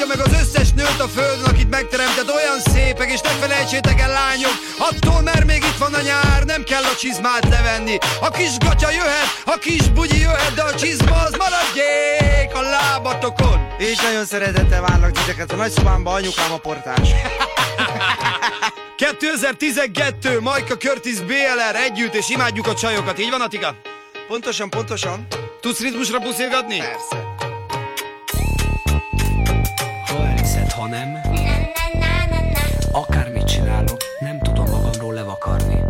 áldja meg az összes nőt a földön, akit megteremtett olyan szépek, és ne felejtsétek el lányok, attól mert még itt van a nyár, nem kell a csizmát levenni. A kis gatya jöhet, a kis bugyi jöhet, de a csizma az maradjék a lábatokon. És nagyon szeretettel várlak titeket a nagyszobámba, anyukám a portás. 2012, Majka Curtis BLR együtt, és imádjuk a csajokat, így van Atika? Pontosan, pontosan. Tudsz ritmusra puszilgatni? Persze. Elhiszed, ha nem Akármit csinálok, nem tudom magamról levakarni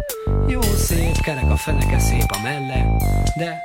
Jó szép, kerek a feneke, szép a melle De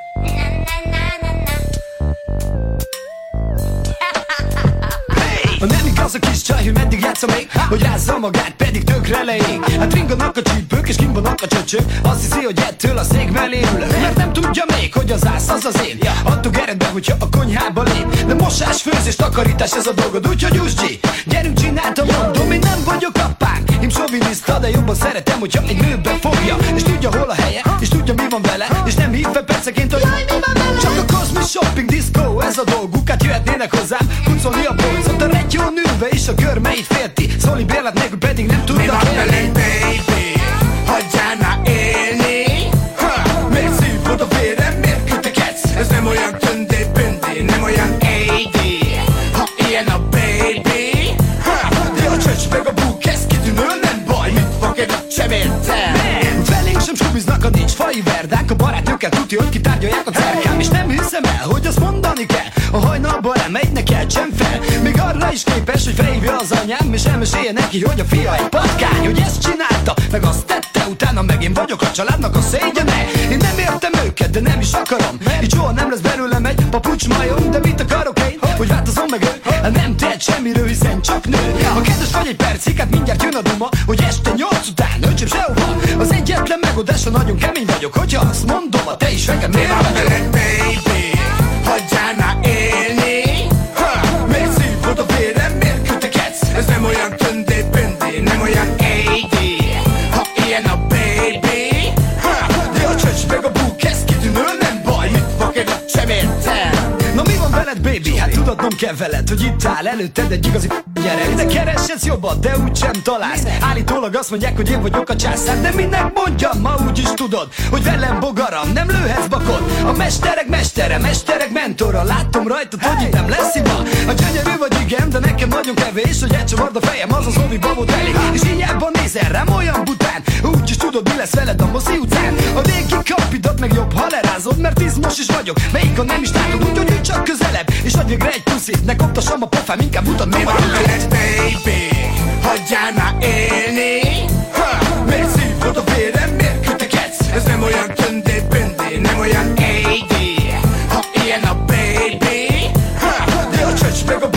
Ha nem igaz a kis csaj, hogy meddig játsza még Hogy rázza magát, pedig tökre leég. Hát ringanak a csípők és kimbonak a csöcsök Azt hiszi, hogy ettől a szék mellé ülök. Mert nem tudja még, hogy az ász az az én. Adtuk eredbe, hogyha a konyhába lép. De mosás, főzés, takarítás ez a dolgod. Úgyhogy Jusgyi, gyerünk csináltam, mondom Én nem vagyok apánk, én soviniszta De jobban szeretem, hogyha egy nőbe fogja. És tudja hol a helye, és tudja mi van vele. És nem hív fel perceként, hogy Jaj, mi van vele? Csak a Cosmic Shopping Disco, ez a dolguk. Hát jöhetnének hozzám, kuncolni a polcot. A retyó nőve és a körmeit félti Szóli bérlet nélkül pedig nem tudnak Mi van veled, baby? Hagyjál már élni. Ha, Miért szívod a vérem, miért kötekedsz? Ez nem olyan töndé bündé, nem olyan AD Ha ilyen a baby ha, De a csöcs meg a búk, ez kitűnő, nem baj Mit egy sem értem. Felénk sem subiznak a nincs fai verdák A barátnőkkel tudja, hogy kitárgyalják a cerkám És nem hiszem el, hogy azt mondani kell. A hajnalban lemegy, ne keltsen fel. Még arra is képes, hogy felhívja az anyám És elmesélje neki, hogy a fia egy patkány Hogy ezt csinálta, meg azt tette Utána meg én vagyok a családnak a szégyene. Én nem értem őket, de nem is akarom. Így soha nem lesz belőlem egy papucs majom De mit akarok én, hogy változom meg ő? Hát Nem tehet semmiről, hiszen csak nő. Ha kedves vagy egy percig, hát mindjárt jön a duma Hogy este nyolc után, öcsém sehova Az egyetlen megoldása nagyon kemény vagyok Hogyha azt mondom, a te is vagy? veled, baby? Veled, baby? Hát tudatnom kell veled, hogy itt áll előtted egy igazi gyerek. De kereshetsz jobban, de úgysem találsz. Állítólag azt mondják, hogy én vagyok a császár De minek mondjam, ma úgy is tudod Hogy velem bogaram, nem lőhetsz bakot. A mesterek mestere, mesterek mentora Látom rajtad, hogy itt nem lesz hiba. A gyönyörű vagy igen, de nekem nagyon kevés Hogy elcsavard a fejem, az az ovi babot elég. És hiába nézel rám olyan bután Úgy is tudod, mi lesz veled a moszi utcán A régi kapidat meg jobb, ha lerázod Mert izmos is vagyok, melyik a nem is látod Úgyhogy csak közelebb, veled És adj végre egy puszit, ne koptassam a pofám Inkább mutat meg van. tüket baby, hagyjál már élni ha, Miért szívod a vérem, miért kötekedsz? Ez nem olyan töndé, böndé, nem olyan AD Ha ilyen a baby ha, De a csöcs meg a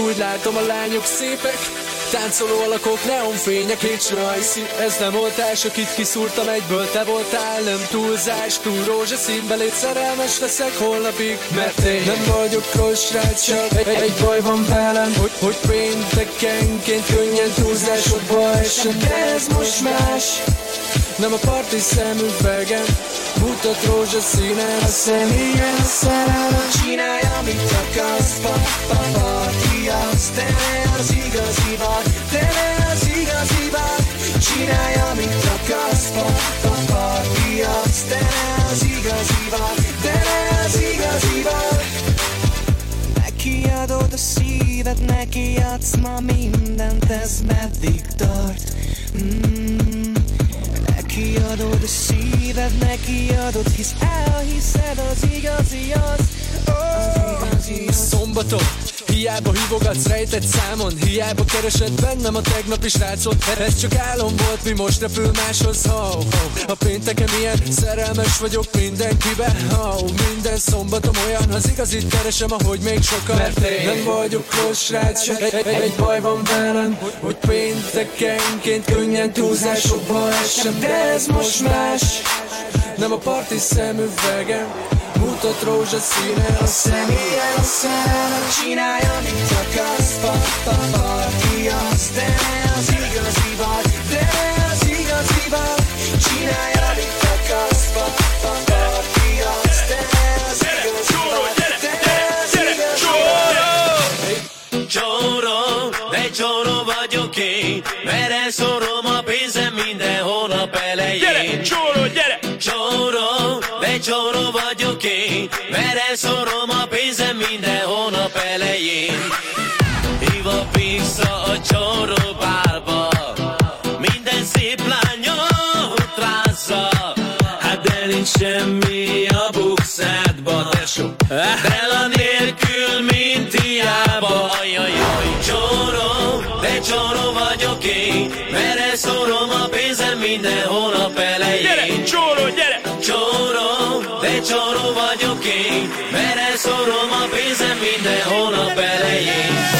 úgy látom a lányok szépek. Táncoló alakok, neonfények, hey Csajci Ez nem voltás, akit kiszúrtam egyből Te voltál, nem túlzás, túl rózsaszínbe Légy szerelmes leszek holnapig Mert én nem vagyok rossz csak egy, egy baj van velem Hogy, hogy péntekenként könnyen túlzásokba esem. De ez most más nem a parti szemüvegem Mutat rózsaszínen. A személyen a szerelem Csinálj, amit akarsz, pa, pa, parti az Te az igazi vagy, te az igazi vagy Csinálj, amit akarsz, pa, pa, parti az Te az igazi vagy, te az igazi vagy Neki adod a szíved, neki adsz ma mindent, ez meddig tart? Mm. Neki adod a szíved, neki adod, hisz elhiszed az igazi az, oh. az igazi az. Szombaton, hiába hívogatsz rejtett számon Hiába keresed bennem a tegnapi srácot Ez csak álom volt, mi most repül máshoz oh, oh. A pénteken ilyen szerelmes vagyok mindenkibe oh, Minden szombatom olyan, az igazit keresem, ahogy még sokan. Mert én. Nem vagyok srác, egy, egy, egy baj van velem Hogy péntekenként könnyen túlzásokba esem De ez most más, nem a parti szemüvegem Mutat rózsaszínen a személyen a szerelem Csinálj, amit akarsz, pa, pa, parti az De ne az igazi vagy, de ne az igazi vagy Csinálj, amit akarsz, pa, pa, De csóró vagyok én Mert elszorom a pénzem minden hónap elején. Híva vissza a csóró bárba Minden szép lányot rázza. Hát de nincs semmi a bukszádba Tesó, Bella csóró vagyok én Mert elszorom a pénzem minden hónap elején Gyere, csóró, gyere! Csóró, de csóró vagyok én Mert elszorom a pénzem minden hónap elején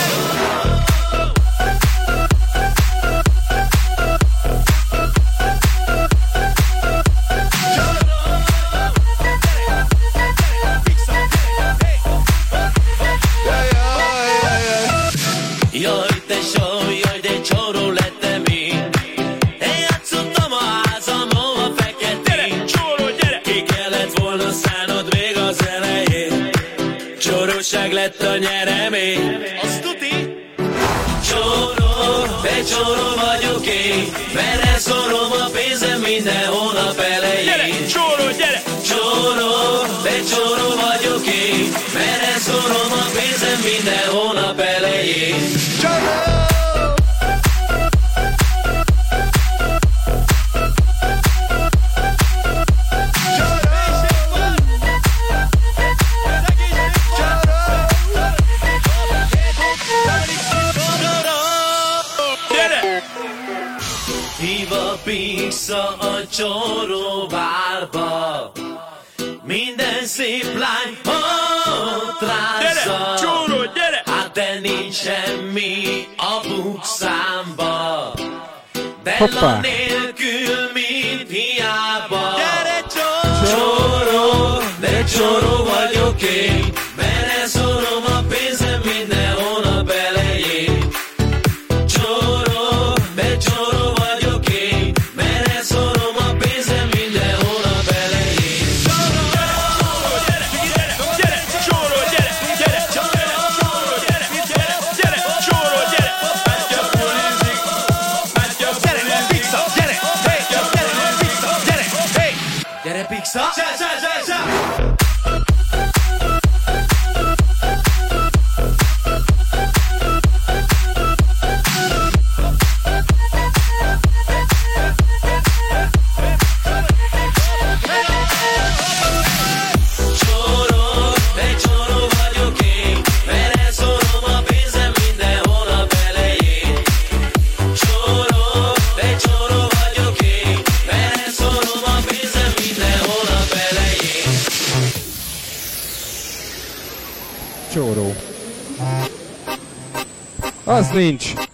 lett a nyeremény. Azt tuti? Csoró, becsoró vagyok én, merre szorom a pénzem minden hónap elején. Gyere, csoró, gyere! Csoró, becsoró vagyok én, merre szorom a pénzem minden hónap elején. Csoró! vissza a csorovárba. Minden szép lány ott rázza. Gyere, csóró, gyere! Hát de nincs semmi a bukszámba. Hoppá! nas.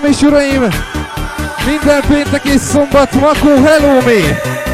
Hölgyeim és uraim, minden péntek és szombat Makó Hello Me!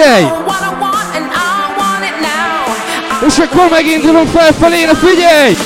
Figyelj! És akkor megindulunk felfelé, na figyelj!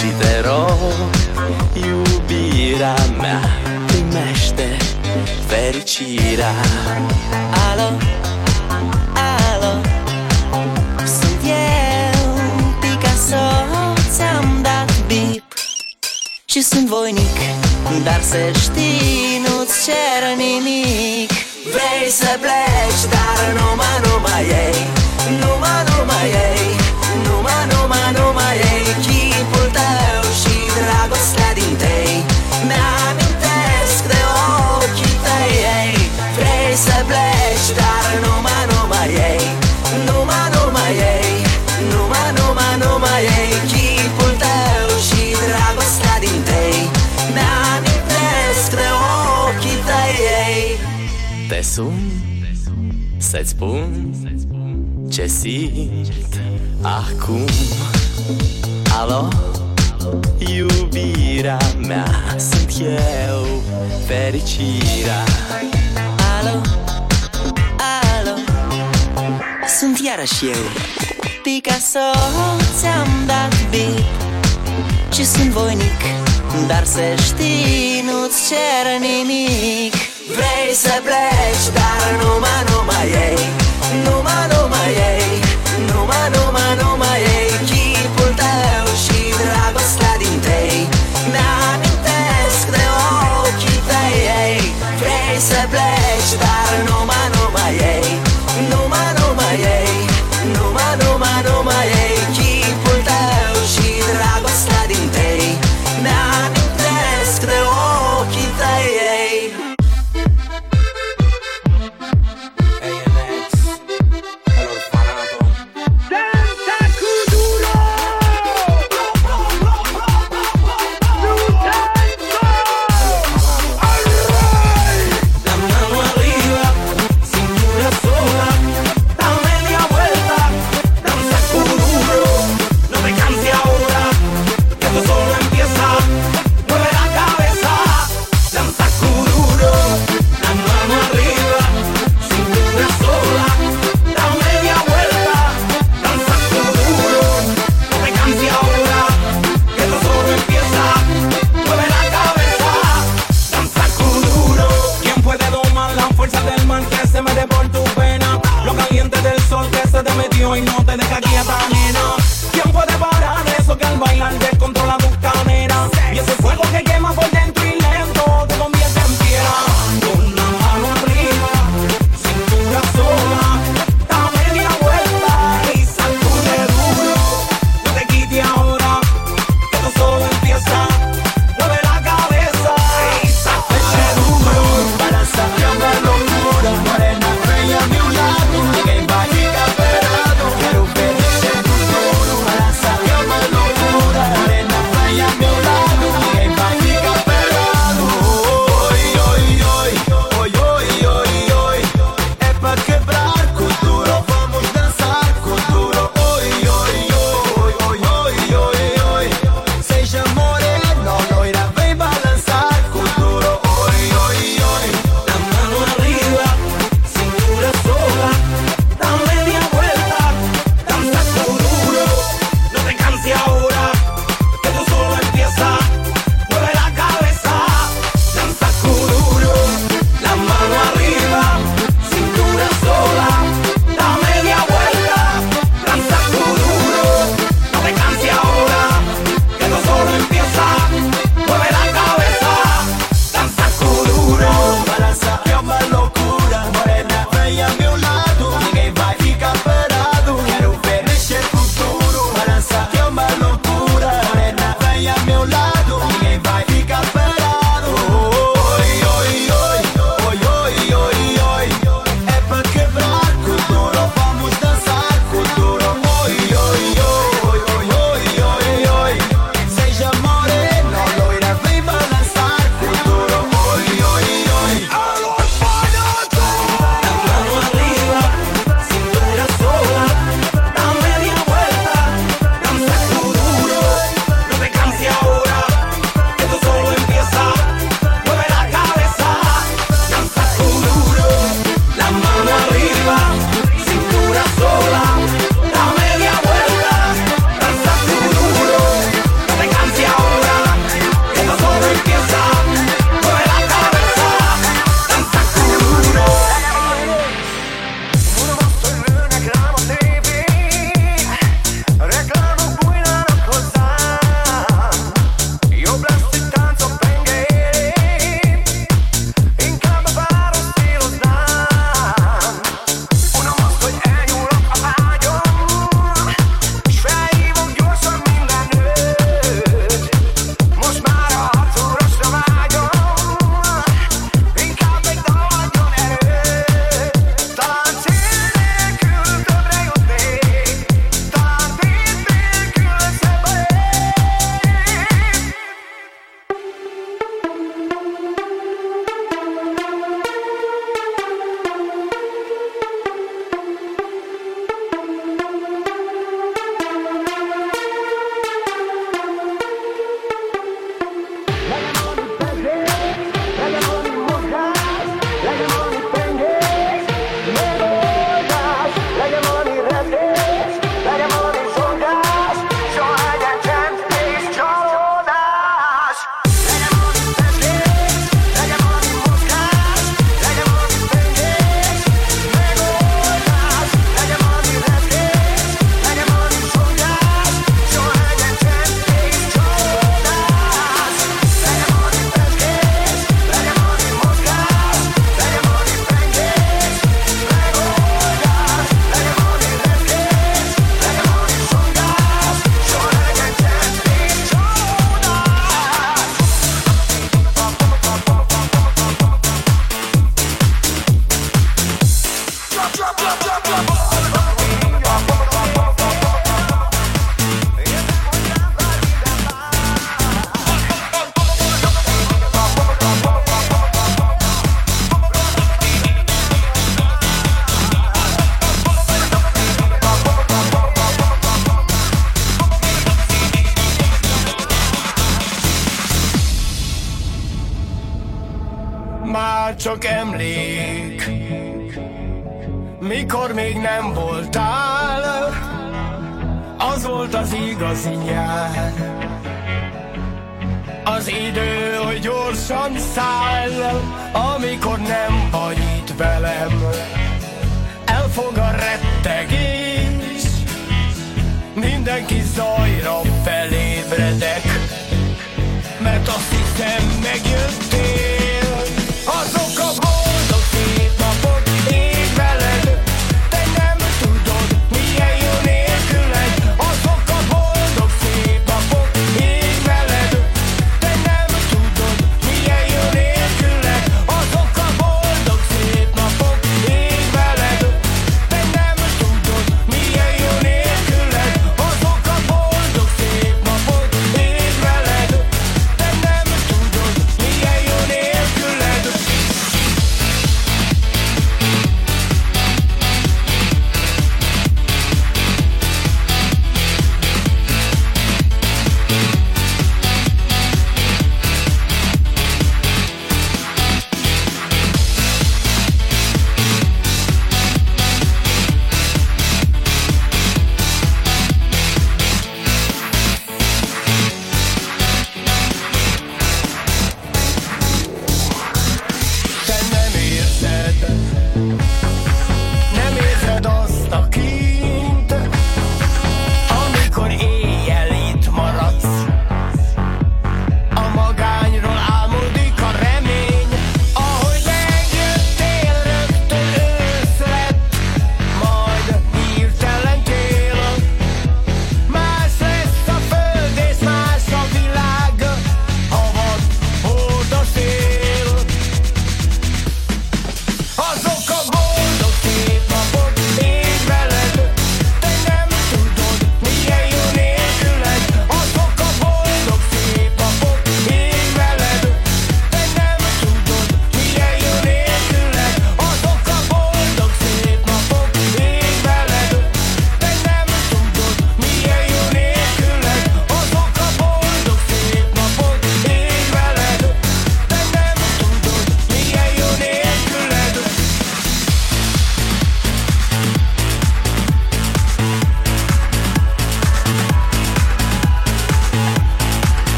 Și te rog, iubirea mea Primește fericirea. Alo, alo Sunt eu, Picasso Ți-am dat bip. Și sunt voinic Dar să știi, nu-ți cer nimic. Vrei să pleci, dar nu ma nu mai ei nu ma nu mai ei dar numai, numai ei. Numai, numai ei. Numai, numai, numai ei. Chipul tău și dragostea din tei Mi-amintesc de ochii tăi ei. Te sun Să-ți spun Ce simt Acum. Alo? Iubirea mea Sunt eu Fericirea. Alo, alo Sunt iarăși eu. Picasso ți-am dat beat Și sunt voinic Dar să știi, nu-ți cer nimic. Vrei să pleci, dar numai, numai ei. Numai, numai ei. Numai, numai, numai ei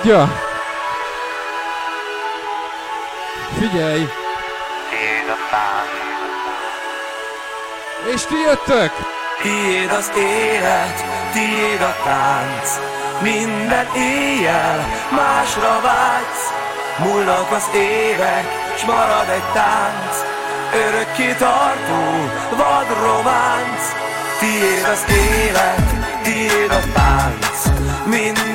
tudja? Figyelj! És ti jöttök? Tiéd az élet, tiéd a tánc, minden éjjel másra vágysz. Múlnak az évek, s marad egy tánc, örökké tartó vad románc. Tiéd az élet, tiéd a tánc, minden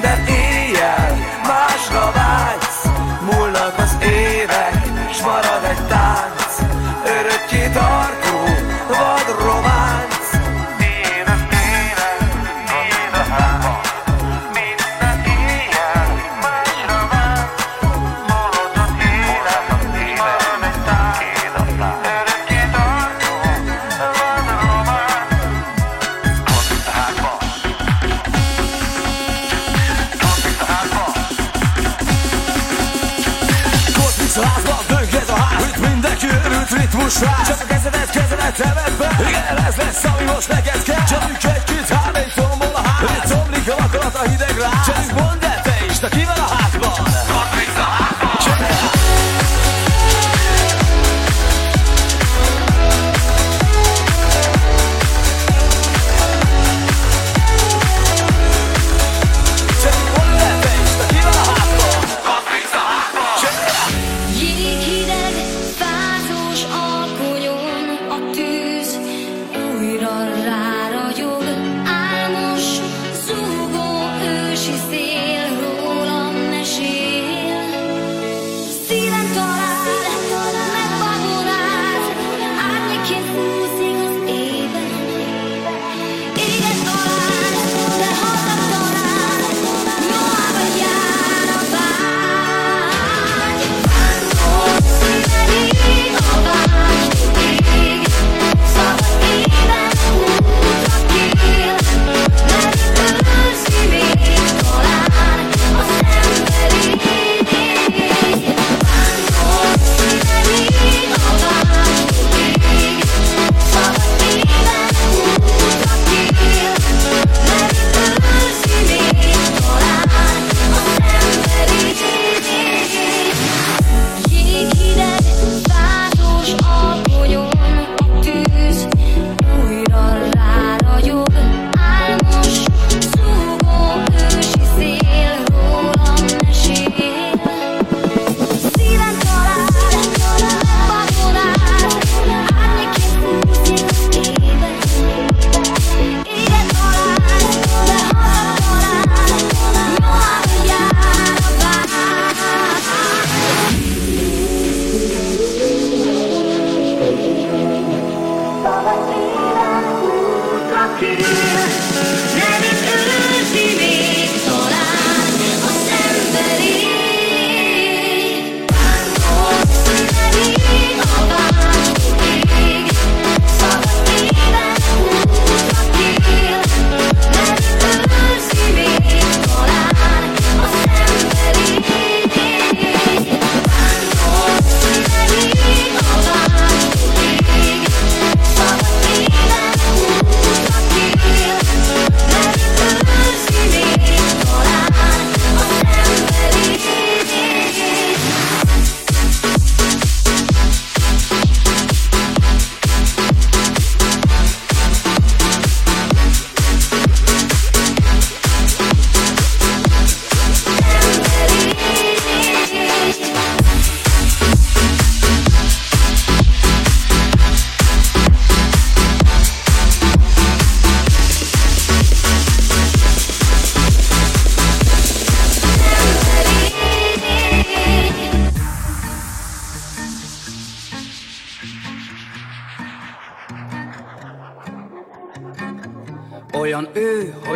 kezedet, kezedet eved be Igen, ez lesz, ami most neked kell. Egy-két három tombol a ház Itt szomlik a a hideg ráz Csak mondd el te is, te kivel a házban?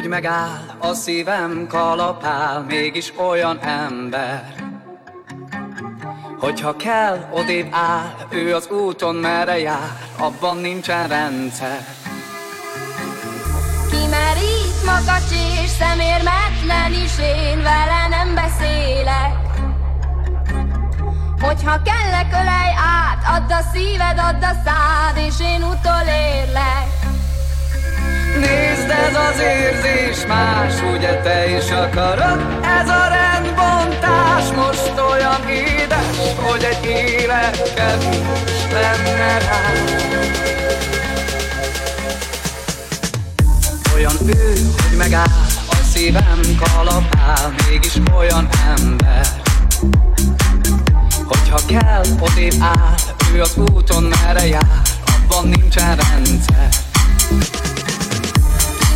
Megáll, a szívem kalapál, mégis olyan ember. Hogyha kell, odébb áll, ő az úton merre jár, abban nincsen rendszer. Kimerít makacs és szemérmetlen is én vele nem beszélek Hogyha kellek ölej át, add a szíved, add a szád és én utolérlek Nézd, ez az érzés más, ugye te is akarod? Ez a rendbontás most olyan édes, hogy egy élet kevés lenne rá. Olyan ő, hogy megáll, a szívem kalapál, mégis olyan ember. Hogyha kell, odébb áll, ő az úton merre jár, abban nincsen rendszer.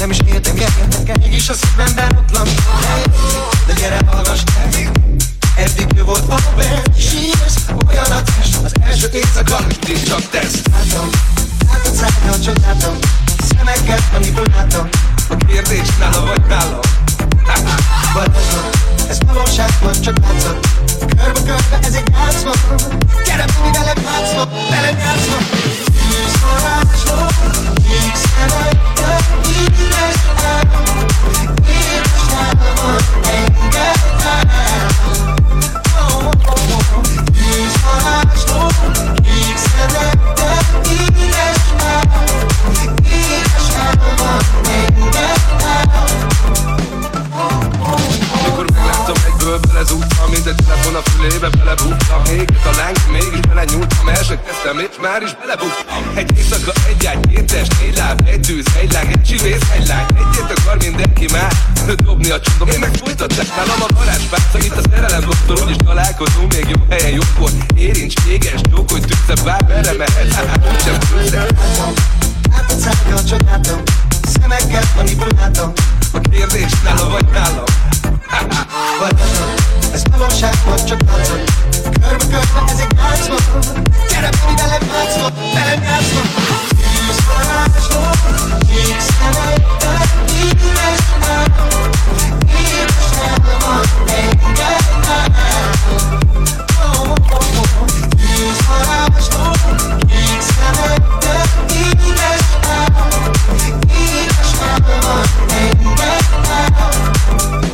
Nem is érdekel Mégis a szívemben ott lankol De gyere hallgass meg Eddig ő volt a band Sírsz, olyan a test. Az első éjszaka. Mindig csak tesz. Látom, látod szárnyal csodáltam. Szemeket, amiből látom. A kérdés nála vagy nálam Varázslat, ez valóság vagy csak látszat Körbe-körbe ez egy játszma Gyere, mi velem játszma, velem játszma Tűz egyből belezúgtam Mindegy telefon a fülébe belebúgtam Éget a láng, mégis belenyúltam El se kezdtem és már is belebuktam. Egy éjszaka, egy ágy, két test, négy láb Egy tűz, egy láng, egy csivész, egy lány. Egyet akar mindenki már Dobni a csondom, én meg folytattam Nálam a varázspálca, itt a szerelem doktor Úgyis találkozunk, még jobb helyen, jobbkor Érincs, kéges, csókolj, tűzze, bár bele mehet. Hát úgysem tűzze. Látod szárnyal csodáltam Szemekkel manipuláltam a kérdés nála vagy nálam Vagy Ez nem valóság van, csak táncol Körbe körbe ez egy játszma Gyere baby velem játszma Velem játszma Hívsz varázsló Hívsz nevettel Hívsz nálam Hívsz nálam Van engem nálam Oh, oh, oh, oh. Hívsz varázsló Hívsz nevettel Hívsz now, each now, and now.